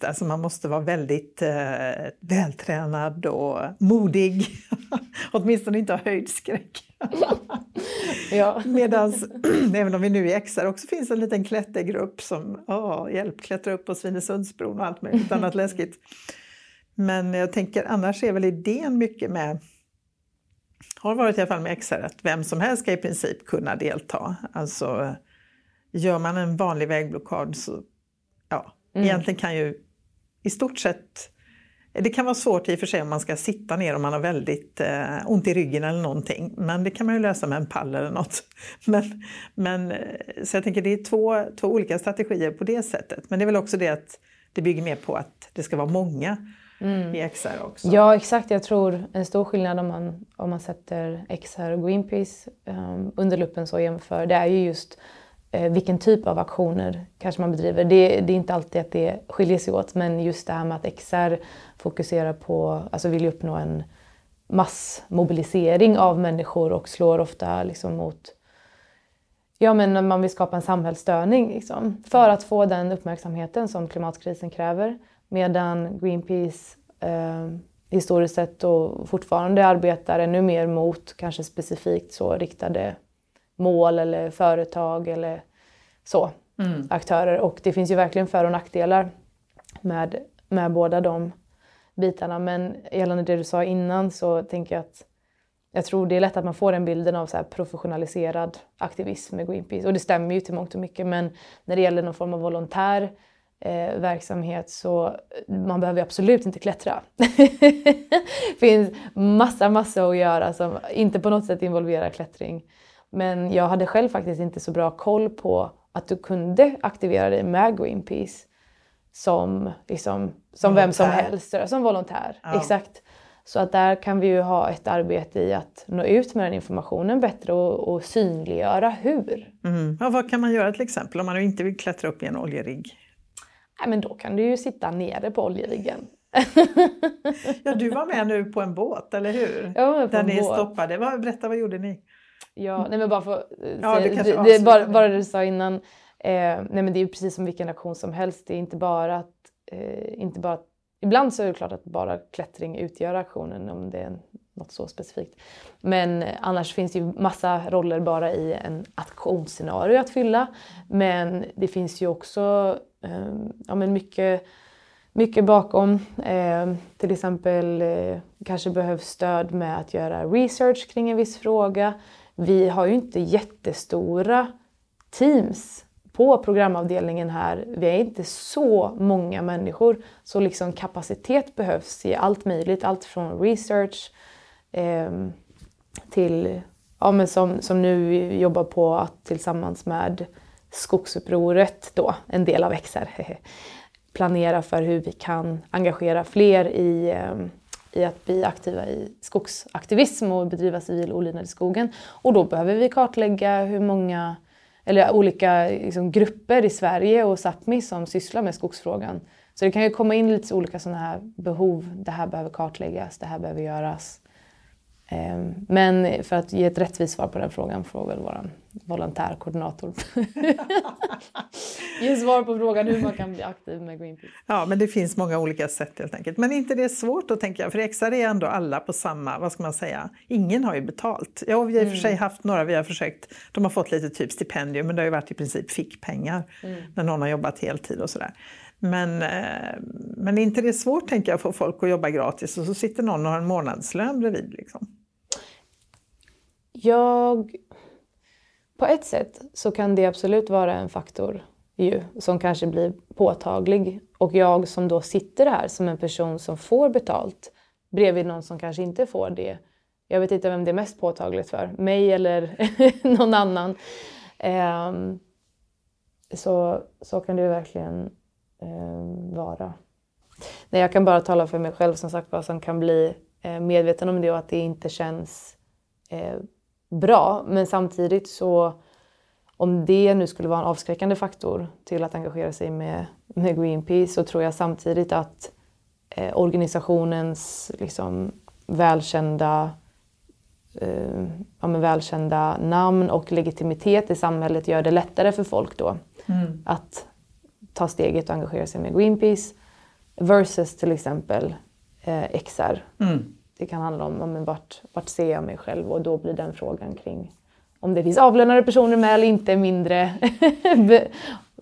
alltså man måste vara väldigt eh, vältränad och modig. Åtminstone inte ha höjdskräck. ja. Medan, även om vi nu i XR också finns en liten klättergrupp som oh, hjälp, klättrar upp på Svinesundsbron och allt möjligt annat läskigt. Men jag tänker annars är väl idén mycket med, har varit i alla fall med XR, att vem som helst ska i princip kunna delta. Alltså gör man en vanlig vägblockad så, ja, mm. egentligen kan ju i stort sett det kan vara svårt i och för sig om man ska sitta ner om man har väldigt eh, ont i ryggen eller någonting. Men det kan man ju lösa med en pall eller något. Men, men, så jag tänker det är två, två olika strategier på det sättet. Men det är väl också det att det bygger mer på att det ska vara många mm. i XR också. Ja exakt, jag tror en stor skillnad om man, om man sätter XR och Greenpeace um, under luppen så jämför, det är ju just uh, vilken typ av aktioner kanske man bedriver. Det, det, är inte alltid att det skiljer sig åt men just det här med att XR fokuserar på, alltså vill uppnå en massmobilisering av människor och slår ofta liksom mot Ja men man vill skapa en samhällsstörning liksom, för att få den uppmärksamheten som klimatkrisen kräver. Medan Greenpeace eh, historiskt sett och fortfarande arbetar ännu mer mot kanske specifikt så riktade mål eller företag eller så, mm. aktörer. Och det finns ju verkligen för och nackdelar med, med båda de bitarna. Men gällande det du sa innan så tänker jag att jag tror det är lätt att man får den bilden av så professionaliserad aktivism med Greenpeace. Och det stämmer ju till mångt och mycket men när det gäller någon form av volontär eh, verksamhet så man behöver absolut inte klättra. det finns massa, massa att göra som inte på något sätt involverar klättring. Men jag hade själv faktiskt inte så bra koll på att du kunde aktivera dig med Greenpeace som, liksom, som vem som helst, som volontär. Ja. Exakt. Så att där kan vi ju ha ett arbete i att nå ut med den informationen bättre och, och synliggöra hur. Mm. Ja, vad kan man göra till exempel om man inte vill klättra upp i en oljerigg? Nej, men då kan du ju sitta nere på oljeriggen. ja, du var med nu på en båt, eller hur? Jag var med på Där en ni båt. stoppade. Berätta, vad gjorde ni? Ja, nej men bara för ja, det, det, det, bara, bara det du sa innan. Eh, nej men det är ju precis som vilken aktion som helst. Det är inte bara att, eh, inte bara att Ibland så är det klart att bara klättring utgör aktionen om det är något så specifikt. Men annars finns det ju massa roller bara i en aktionsscenario att fylla. Men det finns ju också Ehm, ja, men mycket, mycket bakom. Eh, till exempel eh, kanske behövs stöd med att göra research kring en viss fråga. Vi har ju inte jättestora teams på programavdelningen här, vi är inte så många människor, så liksom kapacitet behövs i allt möjligt. Allt från research eh, till, ja men som, som nu vi jobbar på att tillsammans med Skogsupproret då, en del av XR, planera för hur vi kan engagera fler i, ehm, i att bli aktiva i skogsaktivism och bedriva civil olydnad i skogen. Och då behöver vi kartlägga hur många eller olika liksom, grupper i Sverige och Sápmi som sysslar med skogsfrågan. Så det kan ju komma in lite olika sådana här behov. Det här behöver kartläggas, det här behöver göras. Ehm, men för att ge ett rättvist svar på den frågan får väl vår volontärkoordinator ge svar på frågan hur man kan bli aktiv med Greenpeace. Ja, men det finns många olika sätt helt enkelt. Men inte det är svårt att tänka, för XR är ändå alla på samma, vad ska man säga, ingen har ju betalt. Ja, vi har i och för sig mm. haft några, vi har försökt, de har fått lite typ stipendium, men det har ju varit i princip fickpengar mm. när någon har jobbat heltid och sådär. Men, eh, men inte det är svårt tänker jag att få folk att jobba gratis och så sitter någon och har en månadslön bredvid. Liksom. Jag... På ett sätt så kan det absolut vara en faktor ju, som kanske blir påtaglig. Och jag som då sitter här som en person som får betalt bredvid någon som kanske inte får det. Jag vet inte vem det är mest påtagligt för, mig eller någon annan. Um, så, så kan det verkligen vara. Nej, jag kan bara tala för mig själv som sagt vad som kan bli eh, medveten om det och att det inte känns eh, bra. Men samtidigt så om det nu skulle vara en avskräckande faktor till att engagera sig med, med Greenpeace så tror jag samtidigt att eh, organisationens liksom, välkända, eh, ja, men välkända namn och legitimitet i samhället gör det lättare för folk då mm. att ta steget och engagera sig med Greenpeace versus till exempel eh, XR. Mm. Det kan handla om, om vart, vart ser jag mig själv och då blir den frågan kring om det finns avlönade personer med eller inte mindre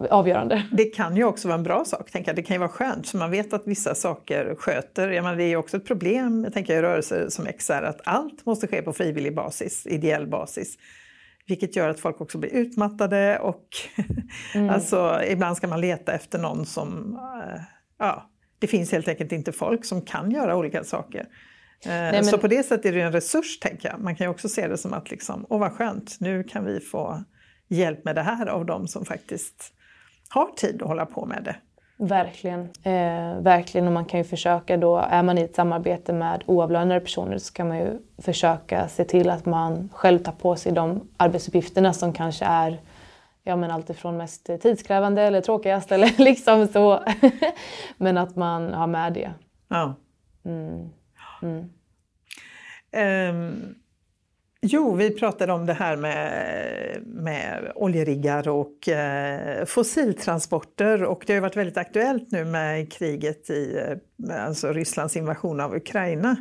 avgörande. Det kan ju också vara en bra sak. Tänker jag. Det kan ju vara skönt för man vet att vissa saker sköter. Jag menar, det är ju också ett problem jag tänker, i rörelser som XR att allt måste ske på frivillig basis, ideell basis. Vilket gör att folk också blir utmattade och mm. alltså, ibland ska man leta efter någon som... Uh, ja, det finns helt enkelt inte folk som kan göra olika saker. Eh, Nej, men... Så på det sättet är det en resurs, tänker jag. Man kan ju också se det som att, liksom, åh vad skönt, nu kan vi få hjälp med det här av de som faktiskt har tid att hålla på med det. Verkligen. Eh, verkligen. Och man kan ju försöka då, är man i ett samarbete med oavlönade personer så kan man ju försöka se till att man själv tar på sig de arbetsuppgifterna som kanske är ja, men allt ifrån mest tidskrävande eller tråkigast eller liksom så. men att man har med det. Ja. Mm. Mm. Um, jo, vi pratade om det här med, med oljeriggar och eh, fossiltransporter och det har varit väldigt aktuellt nu med kriget i alltså Rysslands invasion av Ukraina.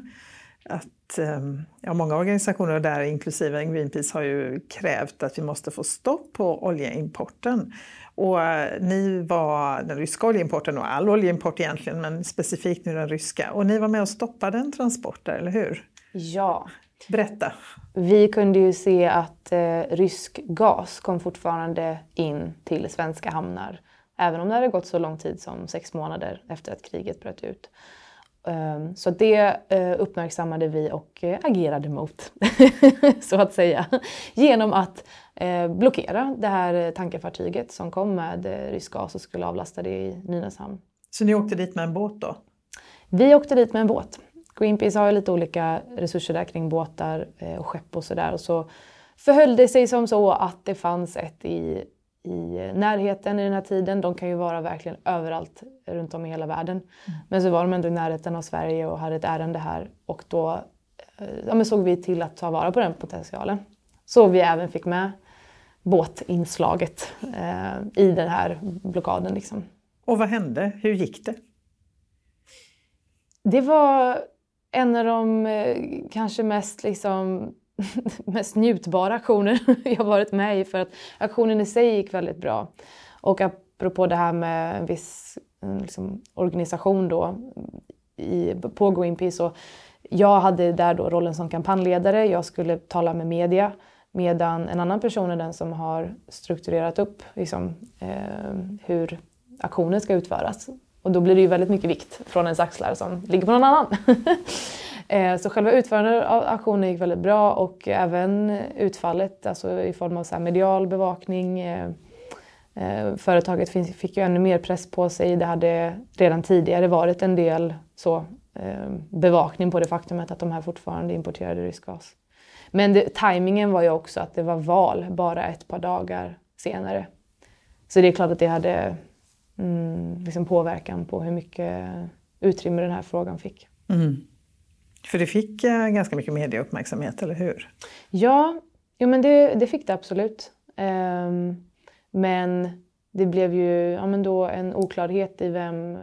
Att, eh, ja, många organisationer där, inklusive Greenpeace, har ju krävt att vi måste få stopp på oljeimporten. Och eh, ni var den ryska oljeimporten och all oljeimport egentligen, men specifikt nu den ryska. Och ni var med och stoppade en transport där, eller hur? Ja. Berätta. Vi kunde ju se att eh, rysk gas kom fortfarande in till svenska hamnar. Även om det hade gått så lång tid som sex månader efter att kriget bröt ut. Um, så det uh, uppmärksammade vi och uh, agerade mot, så att säga. Genom att uh, blockera det här tankerfartyget som kom med rysk gas och skulle avlasta det i Nynäshamn. Så ni åkte dit med en båt då? Vi åkte dit med en båt. Greenpeace har ju lite olika resurser där kring båtar och skepp och sådär. Och så förhöll det sig som så att det fanns ett i i närheten i den här tiden. De kan ju vara verkligen överallt runt om i hela världen. Mm. Men så var de ändå i närheten av Sverige och hade ett ärende här och då eh, ja, såg vi till att ta vara på den potentialen. Så vi även fick med båtinslaget eh, i den här blockaden. Liksom. Och vad hände? Hur gick det? Det var en av de eh, kanske mest liksom, mest njutbara aktioner jag varit med i för att aktionen i sig gick väldigt bra. Och apropå det här med en viss liksom, organisation då i, på Greenpeace så jag hade där då rollen som kampanjledare. Jag skulle tala med media medan en annan person är den som har strukturerat upp liksom, eh, hur aktionen ska utföras. Och då blir det ju väldigt mycket vikt från ens axlar som ligger på någon annan. Eh, så själva utförandet av aktionen gick väldigt bra och även utfallet alltså i form av så medial bevakning. Eh, eh, företaget fick ju ännu mer press på sig. Det hade redan tidigare varit en del så, bevakning på det faktumet att de här fortfarande importerade rysk gas. Men det, tajmingen var ju också att det var val bara ett par dagar senare. Så det är klart att det hade mm, liksom påverkan på hur mycket utrymme den här frågan fick. Mm. För det fick eh, ganska mycket medieuppmärksamhet, eller hur? Ja, jo, men det, det fick det absolut. Um, men det blev ju ja, men då en oklarhet i vem,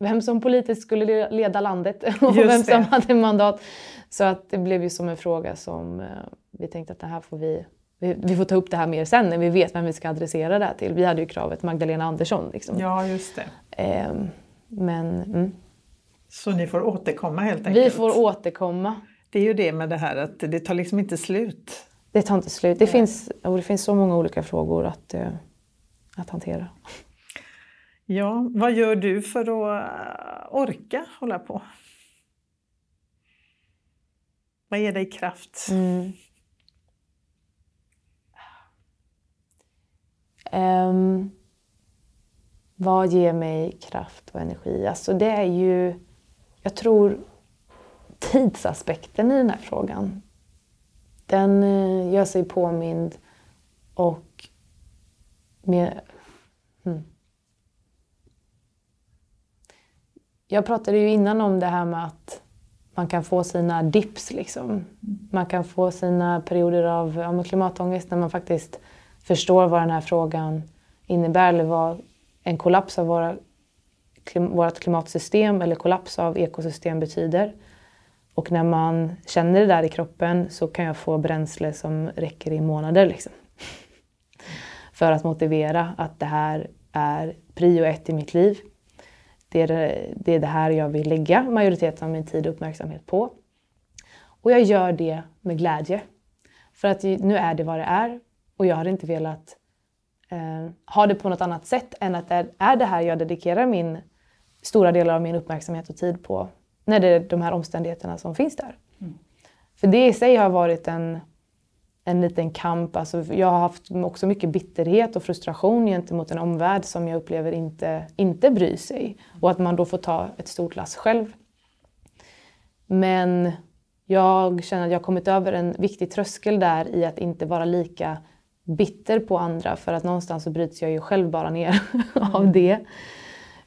vem som politiskt skulle leda landet och Just vem det. som hade mandat. Så att det blev ju som en fråga som uh, vi tänkte att det här får vi, vi, får ta upp det här mer sen när vi vet vem vi ska adressera det här till. Vi hade ju kravet Magdalena Andersson. Liksom. Ja, just det. Um, men mm. Så ni får återkomma helt enkelt? Vi får återkomma. Det är ju det med det här att det tar liksom inte slut. Det tar inte slut. Det, finns, och det finns så många olika frågor att, uh, att hantera. Ja, vad gör du för att eh, orka hålla på? Vad ger dig kraft? Mm. Um, vad ger mig kraft och energi? Alltså det är ju jag tror tidsaspekten i den här frågan, den eh, gör sig påmind och med, hmm. Jag pratade ju innan om det här med att man kan få sina dips. Liksom. Man kan få sina perioder av ja, klimatångest när man faktiskt förstår vad den här frågan innebär eller vad en kollaps av våra vårt klimatsystem eller kollaps av ekosystem betyder. Och när man känner det där i kroppen så kan jag få bränsle som räcker i månader. Liksom. För att motivera att det här är prio ett i mitt liv. Det är det, det är det här jag vill lägga majoriteten av min tid och uppmärksamhet på. Och jag gör det med glädje. För att nu är det vad det är och jag hade inte velat eh, ha det på något annat sätt än att det är det här jag dedikerar min stora delar av min uppmärksamhet och tid på när det är de här omständigheterna som finns där. Mm. För det i sig har varit en, en liten kamp. Alltså jag har haft också mycket bitterhet och frustration gentemot en omvärld som jag upplever inte, inte bryr sig. Och att man då får ta ett stort lass själv. Men jag känner att jag har kommit över en viktig tröskel där i att inte vara lika bitter på andra för att någonstans så bryts jag ju själv bara ner av mm. det.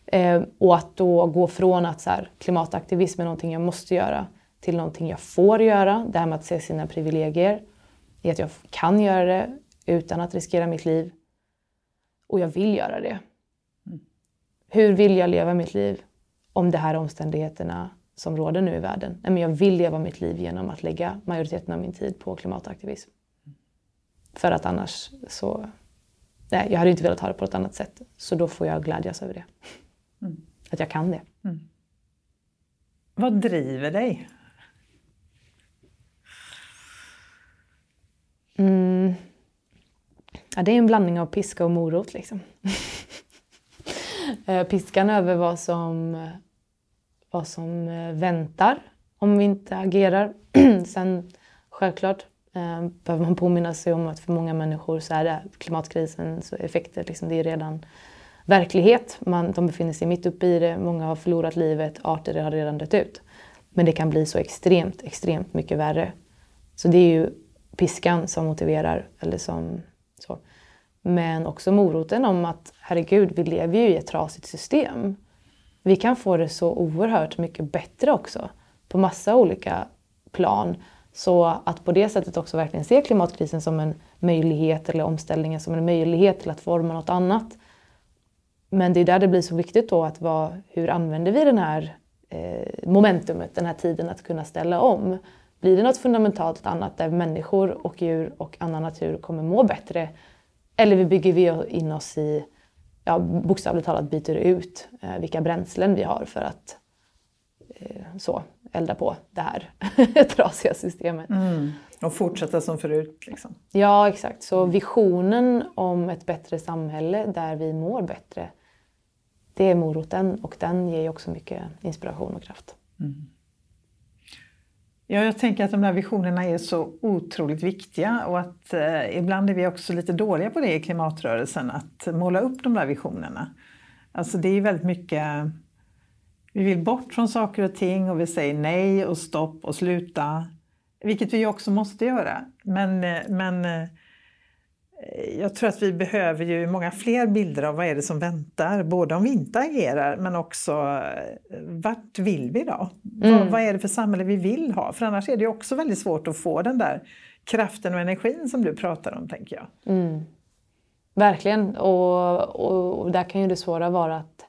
Eh, och att då gå från att så här, klimataktivism är någonting jag måste göra till någonting jag får göra. Det här med att se sina privilegier. I att jag kan göra det utan att riskera mitt liv. Och jag vill göra det. Mm. Hur vill jag leva mitt liv om de här omständigheterna som råder nu i världen? Men jag vill leva mitt liv genom att lägga majoriteten av min tid på klimataktivism. För att annars så... Nej, jag hade inte velat ha det på ett annat sätt. Så då får jag glädjas över det. Mm. Att jag kan det. Mm. Vad driver dig? Mm. Ja, det är en blandning av piska och morot. Liksom. Eh, piskan över vad som, vad som eh, väntar om vi inte agerar. Sen självklart Eh, behöver man påminna sig om att för många människor så är det klimatkrisens effekter, liksom, det är redan verklighet. Man, de befinner sig mitt uppe i det, många har förlorat livet, arter har redan dött ut. Men det kan bli så extremt, extremt mycket värre. Så det är ju piskan som motiverar. Eller som, så. Men också moroten om att herregud, vi lever ju i ett trasigt system. Vi kan få det så oerhört mycket bättre också på massa olika plan. Så att på det sättet också verkligen se klimatkrisen som en möjlighet eller omställningen som en möjlighet till att forma något annat. Men det är där det blir så viktigt då att vara, hur använder vi den här eh, momentumet, den här tiden att kunna ställa om? Blir det något fundamentalt annat där människor och djur och annan natur kommer må bättre? Eller bygger vi in oss i, ja, bokstavligt talat byter ut eh, vilka bränslen vi har för att eh, så, elda på det här trasiga systemet. Mm. Och fortsätta som förut. Liksom. Ja, exakt. Så visionen om ett bättre samhälle där vi mår bättre, det är moroten och den ger ju också mycket inspiration och kraft. Mm. Ja, jag tänker att de där visionerna är så otroligt viktiga och att eh, ibland är vi också lite dåliga på det i klimatrörelsen, att måla upp de där visionerna. Alltså det är väldigt mycket, vi vill bort från saker och ting och vi säger nej och stopp och sluta, vilket vi också måste göra. Men, eh, men eh, jag tror att vi behöver ju många fler bilder av vad är det som väntar, både om vi inte agerar men också eh, vart vill vi då? Mm. Vad, vad, är det för samhälle vi vill ha? För annars är det också väldigt svårt att få den där kraften och energin som du pratar om, tänker jag. Mm. Verkligen, och, och, och, där kan ju det svåra vara att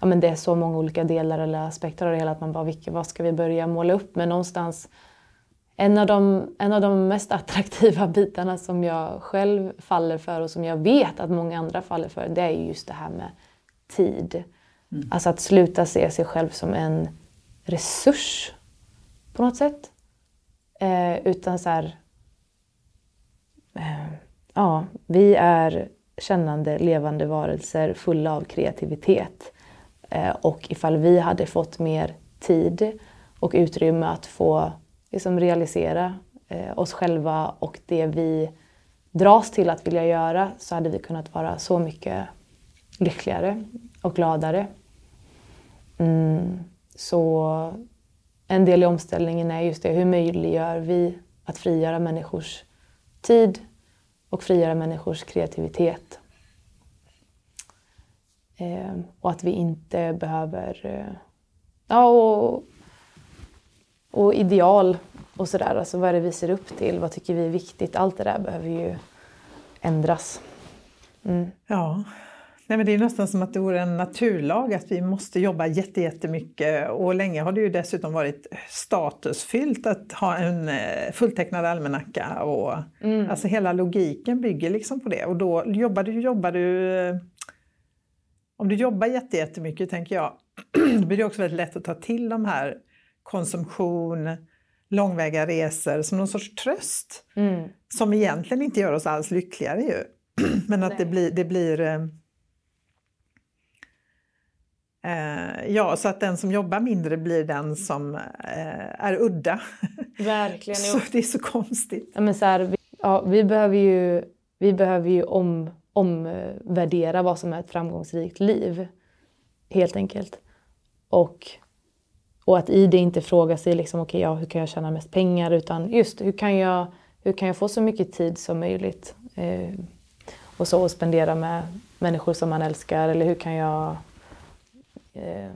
ja, men det är så många olika delar eller aspekter av det hela att man bara, vilka, vad ska vi börja måla upp? Men någonstans en av, de, en av de mest attraktiva bitarna som jag själv faller för och som jag vet att många andra faller för, det är just det här med tid. Mm. Alltså att sluta se sig själv som en resurs på något sätt. Eh, utan så här, eh, ja, vi är kännande, levande varelser fulla av kreativitet. Eh, och ifall vi hade fått mer tid och utrymme att få liksom realisera eh, oss själva och det vi dras till att vilja göra så hade vi kunnat vara så mycket lyckligare och gladare. Mm, så en del i omställningen är just det, hur möjliggör vi att frigöra människors tid och frigöra människors kreativitet. Eh, och att vi inte behöver... Eh, ja, och och ideal och sådär. Alltså vad är det vi ser upp till? Vad tycker vi är viktigt? Allt det där behöver ju ändras. Mm. Ja, Nej, men det är nästan som att det vore en naturlag att vi måste jobba jättemycket och länge har det ju dessutom varit statusfyllt att ha en eh, fulltecknad almanacka och mm. alltså hela logiken bygger liksom på det och då jobbar du, jobbar du om du jobbar jättemycket tänker jag, då blir det också väldigt lätt att ta till de här konsumtion, långväga resor som någon sorts tröst. Mm. Som egentligen inte gör oss alls lyckligare ju. Men att det blir, det blir eh, eh, ja, så att den som jobbar mindre blir den som eh, är udda. Verkligen. så det är så konstigt. Ja, men så här, ja, vi behöver ju, vi behöver ju om, omvärdera vad som är ett framgångsrikt liv. Helt enkelt. Och, och att i det inte fråga sig liksom, okay, ja, hur kan jag tjäna mest pengar utan just hur kan jag, hur kan jag få så mycket tid som möjligt eh, och så och spendera med människor som man älskar eller hur kan jag eh,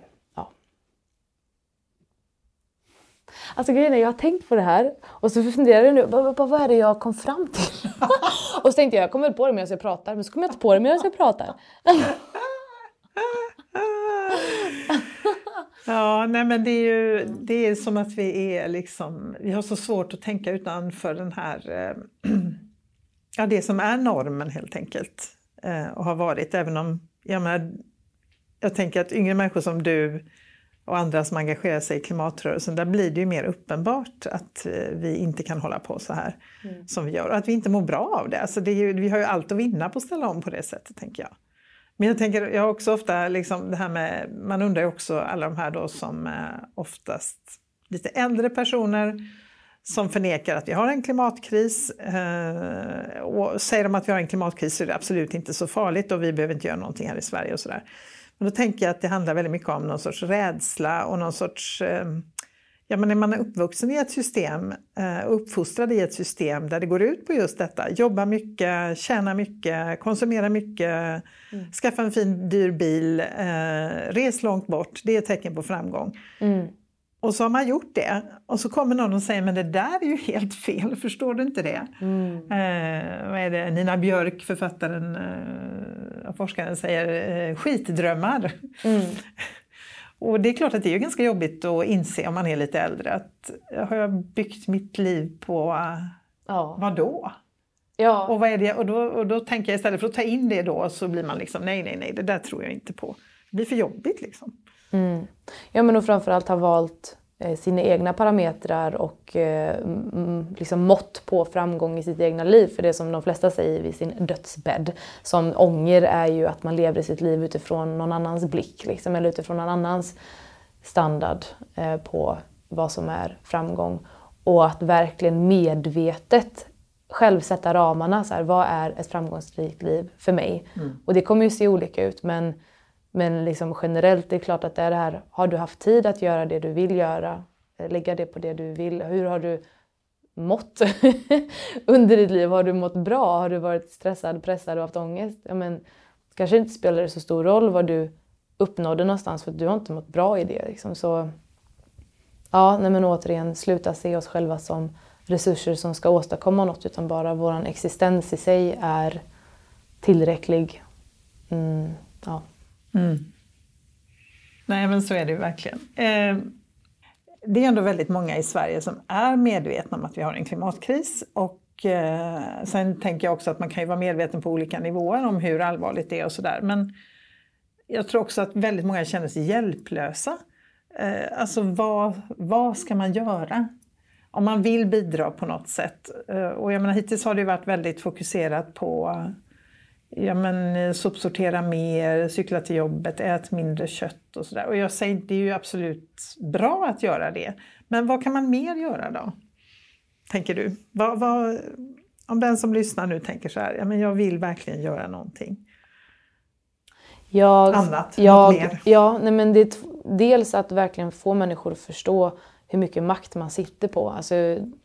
Alltså grejen är, jag har tänkt på det här och så funderar jag nu, vad, vad är det jag kom fram till? och så tänkte jag, jag kommer väl på det medan jag pratar, men så kommer jag inte på det medan jag pratar. ja, nej men det är ju det är som att vi är liksom, vi har så svårt att tänka utanför den här, eh, ja det som är normen helt enkelt. Eh, och har varit, även om, jag menar, jag tänker att yngre människor som du och andra som engagerar sig i klimatrörelsen, där blir det ju mer uppenbart att eh, vi inte kan hålla på så här mm. som vi gör och att vi inte mår bra av det. Alltså det ju, vi har ju allt att vinna på att ställa om på det sättet, tänker jag. Men jag tänker, jag har också ofta liksom det här med, man undrar ju också alla de här då som eh, oftast lite äldre personer som förnekar att vi har en klimatkris. Eh, och säger de att vi har en klimatkris så är det absolut inte så farligt och vi behöver inte göra någonting här i Sverige och sådär. Men då tänker jag att det handlar väldigt mycket om någon sorts rädsla och någon sorts ehm, Ja, men när man är uppvuxen i ett system eh, och uppfostrad i ett system där det går ut på just detta, jobba mycket, tjäna mycket, konsumera mycket, mm. skaffa en fin dyr bil, eh, res långt bort, det är ett tecken på framgång. Mm. Och så har man gjort det och så kommer någon och säger men det där är ju helt fel, förstår du inte det? Mm. Eh, vad är det? Nina Björk, författaren eh, forskaren, säger eh, skitdrömmar. Mm. och det är klart att det är ganska jobbigt att inse om man är lite äldre att har jag byggt mitt liv på ja. vad då? Ja. Och, vad är det? Och, då, och då tänker jag istället för att ta in det då så blir man liksom nej, nej, nej, det där tror jag inte på. Det blir för jobbigt liksom. Mm. Ja men och framförallt ha valt eh, sina egna parametrar och eh, liksom mått på framgång i sitt egna liv. För det som de flesta säger vid sin dödsbädd som ånger är ju att man lever sitt liv utifrån någon annans blick liksom, eller utifrån någon annans standard eh, på vad som är framgång. Och att verkligen medvetet själv sätta ramarna. Så här, vad är ett framgångsrikt liv för mig? Mm. Och det kommer ju se olika ut men men liksom generellt, det är klart att det är det här, har du haft tid att göra det du vill göra? Eh, lägga det på det du vill? Hur har du mått under ditt liv? Har du mått bra? Har du varit stressad, pressad och haft ångest? Ja, men, kanske inte spelar det så stor roll vad du uppnådde någonstans för du har inte mått bra i det. Liksom. Så, ja, nej men återigen, sluta se oss själva som resurser som ska åstadkomma något utan bara vår existens i sig är tillräcklig. Mm, ja. Mm. Nej men så är det ju verkligen. Eh, det är ändå väldigt många i Sverige som är medvetna om att vi har en klimatkris och eh, sen tänker jag också att man kan ju vara medveten på olika nivåer om hur allvarligt det är och sådär. Men jag tror också att väldigt många känner sig hjälplösa. Eh, alltså vad, vad ska man göra? Om man vill bidra på något sätt. Eh, och jag menar, hittills har det varit väldigt fokuserat på ja, men, eh, sopsortera mer, cykla till jobbet, ät mindre kött och sådär. Och jag säger det är ju absolut bra att göra det. Men vad kan man mer göra då? Tänker du? Vad, vad, om den som lyssnar nu tänker så här, ja, men jag vill verkligen göra någonting. Jag, Annat, jag, mer. Ja, nej men det dels att verkligen få människor att förstå hur mycket makt man sitter på. Alltså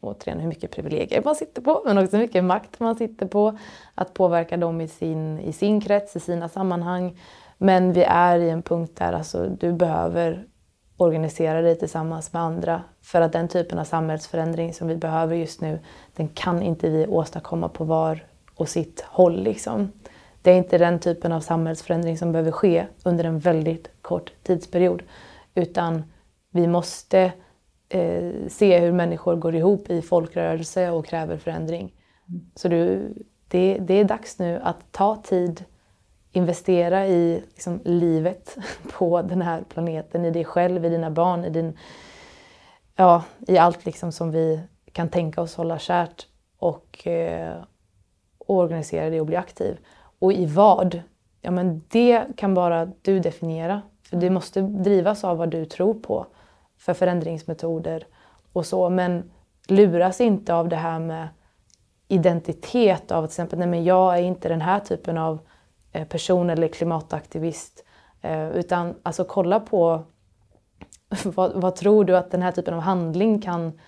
återigen hur mycket privilegier man sitter på men också hur mycket makt man sitter på. Att påverka dem i sin, i sin krets, i sina sammanhang. Men vi är i en punkt där alltså, du behöver organisera dig tillsammans med andra. För att den typen av samhällsförändring som vi behöver just nu, den kan inte vi åstadkomma på var och sitt håll. Liksom. Det är inte den typen av samhällsförändring som behöver ske under en väldigt kort tidsperiod. Utan vi måste eh, se hur människor går ihop i folkrörelse och kräver förändring. Mm. Så du, det, det, är dags nu att ta tid, investera i liksom, livet på den här planeten, i dig själv, i dina barn, i, din, ja, i allt liksom som vi kan tänka oss hålla kärt och, eh, organisera det och bli aktiv. Och i vad? Ja, men det kan bara du definiera. För det måste drivas av vad du tror på för förändringsmetoder och så. Men luras inte av det här med identitet av till exempel, nej men jag är inte den här typen av eh, person eller klimataktivist. Eh, utan alltså kolla på vad, vad, tror du att den här typen av handling kan,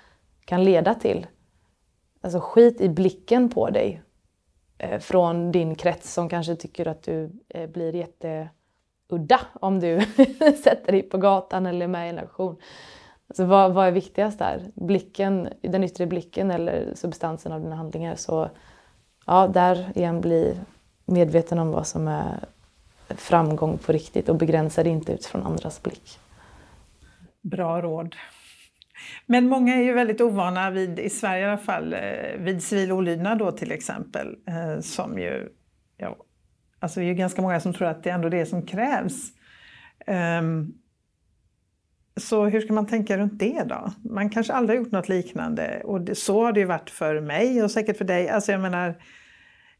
kan leda till? Alltså skit i blicken på dig eh, från din krets som kanske tycker att du eh, jätte udda om du sätter dig på gatan eller är med i en aktion. Så alltså, vad, vad är viktigast där? Blicken, den yttre blicken eller substansen av dina handlingar? Så ja, där igen bli medveten om vad som är framgång på riktigt och begränsa det inte utifrån andras blick. Bra råd. Men många är ju väldigt ovana vid, i Sverige i alla fall, eh, vid civil olydnad då till exempel. Eh, som ju, ja, alltså det är ju ganska många som tror att det är ändå det som krävs. Um, så hur ska man tänka runt det då? Man kanske aldrig har gjort något liknande och det, så har det ju varit för mig och säkert för dig. Alltså jag menar,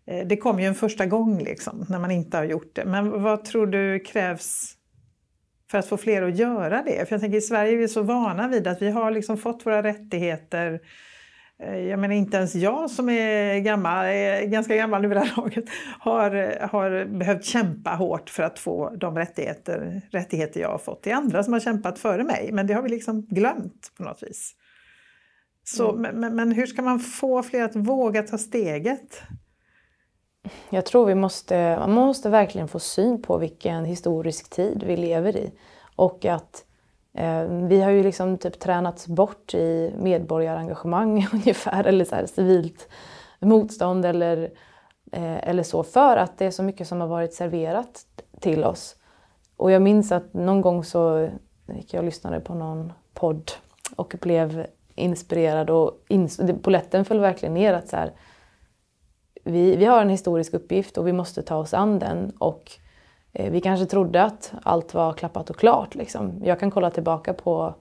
eh, det kom ju en första gång liksom, när man inte har gjort det. Men vad tror du krävs för att få fler att göra det? För jag tänker i Sverige är vi så vana vid att vi har liksom fått våra rättigheter jag menar inte ens jag som är gammal, är ganska gammal nu vid det här laget har, har behövt kämpa hårt för att få de rättigheter, rättigheter jag har fått. Det är andra som har kämpat före mig men det har vi liksom glömt på något vis. Så, mm. men, men hur ska man få fler att våga ta steget? Jag tror vi måste, man måste verkligen få syn på vilken historisk tid vi lever i och att Eh, Eh, vi har ju liksom typ tränats bort i medborgarengagemang ungefär, eller så här, civilt motstånd eller, eh, eller så, för att det är så mycket som har varit serverat till oss. Och jag minns att någon gång så gick jag och lyssnade på någon podd och blev inspirerad och ins poletten föll verkligen ner att så här, vi, vi har en historisk uppgift och vi måste ta oss an den och Eh, vi kanske trodde att allt var klappat och klart. Liksom. Jag kan kolla tillbaka på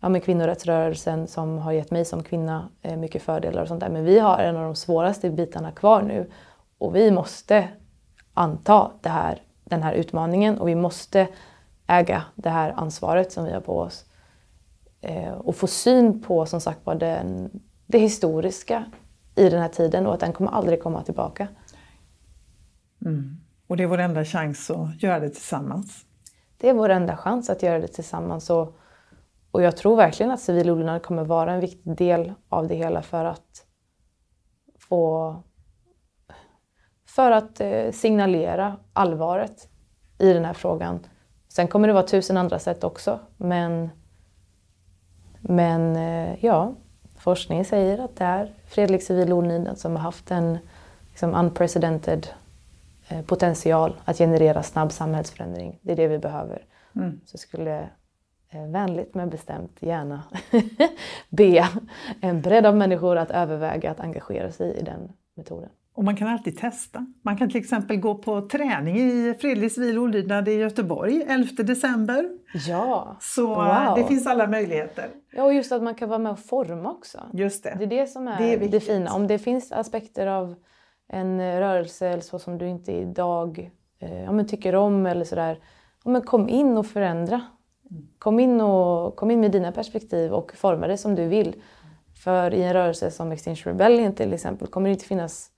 ja, men kvinnorättsrörelsen som har gett mig som kvinna eh, mycket fördelar och sånt där. Men vi har en av de svåraste bitarna kvar nu och vi måste anta det här, den här utmaningen och vi måste äga det här ansvaret som vi har på oss. Eh, och få syn på som sagt var den, det historiska i den här tiden och att den kommer aldrig komma tillbaka. Mm. Och det är vår enda chans att göra det tillsammans. Det är vår enda chans att göra det tillsammans. Och, och jag tror verkligen att civil olydnad kommer vara en viktig del av det hela för att få för att eh, signalera allvaret i den här frågan. Sen kommer det vara tusen andra sätt också, men, men eh, ja, forskningen säger att det är fredlig civil olydnad som har haft en liksom, unprecedented potential att generera snabb samhällsförändring. Det är det vi behöver. Mm. Så skulle eh, vänligt men bestämt gärna be en bredd av människor att överväga att engagera sig i den metoden. Och man kan alltid testa. Man kan till exempel gå på träning i fredlig civil olydnad i Göteborg 11 december. Ja, Så eh, wow. det finns alla möjligheter. Ja, och just att man kan vara med och forma också. Just det. Det är det som är det, är det fina. Om det finns aspekter av en rörelse eller så som du inte idag eh, ja, men tycker om eller sådär. Ja, men kom in och förändra. Kom in, och, kom in med dina perspektiv och forma det som du vill. För i en rörelse som Extinction Rebellion till exempel kommer det inte finnas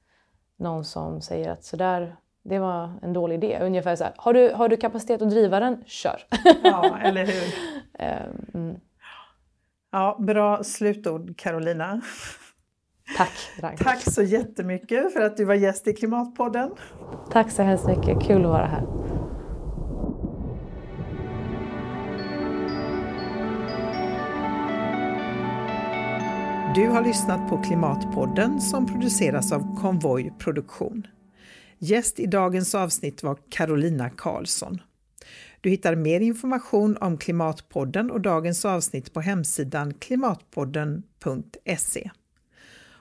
någon som säger att sådär, det var en dålig idé. Ungefär så här, har du, har du kapacitet att driva den? Kör! Ja, eller hur? mm. Ja, bra slutord Carolina. Tack Ragnhild. Tack så jättemycket för att du var gäst i Klimatpodden. Tack så hemskt mycket, kul att vara här. Du har lyssnat på Klimatpodden som produceras av Konvoj Produktion. Gäst i dagens avsnitt var Carolina Karlsson. Du hittar mer information om Klimatpodden och dagens avsnitt på hemsidan klimatpodden.se.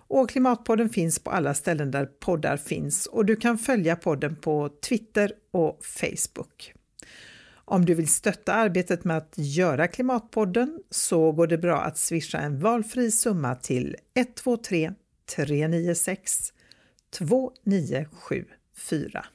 Och Klimatpodden finns på alla ställen där poddar finns och du kan följa podden på Twitter och Facebook. Om du vill stötta arbetet med att göra Klimatpodden så går det bra att swisha en valfri summa till 123 396 2974.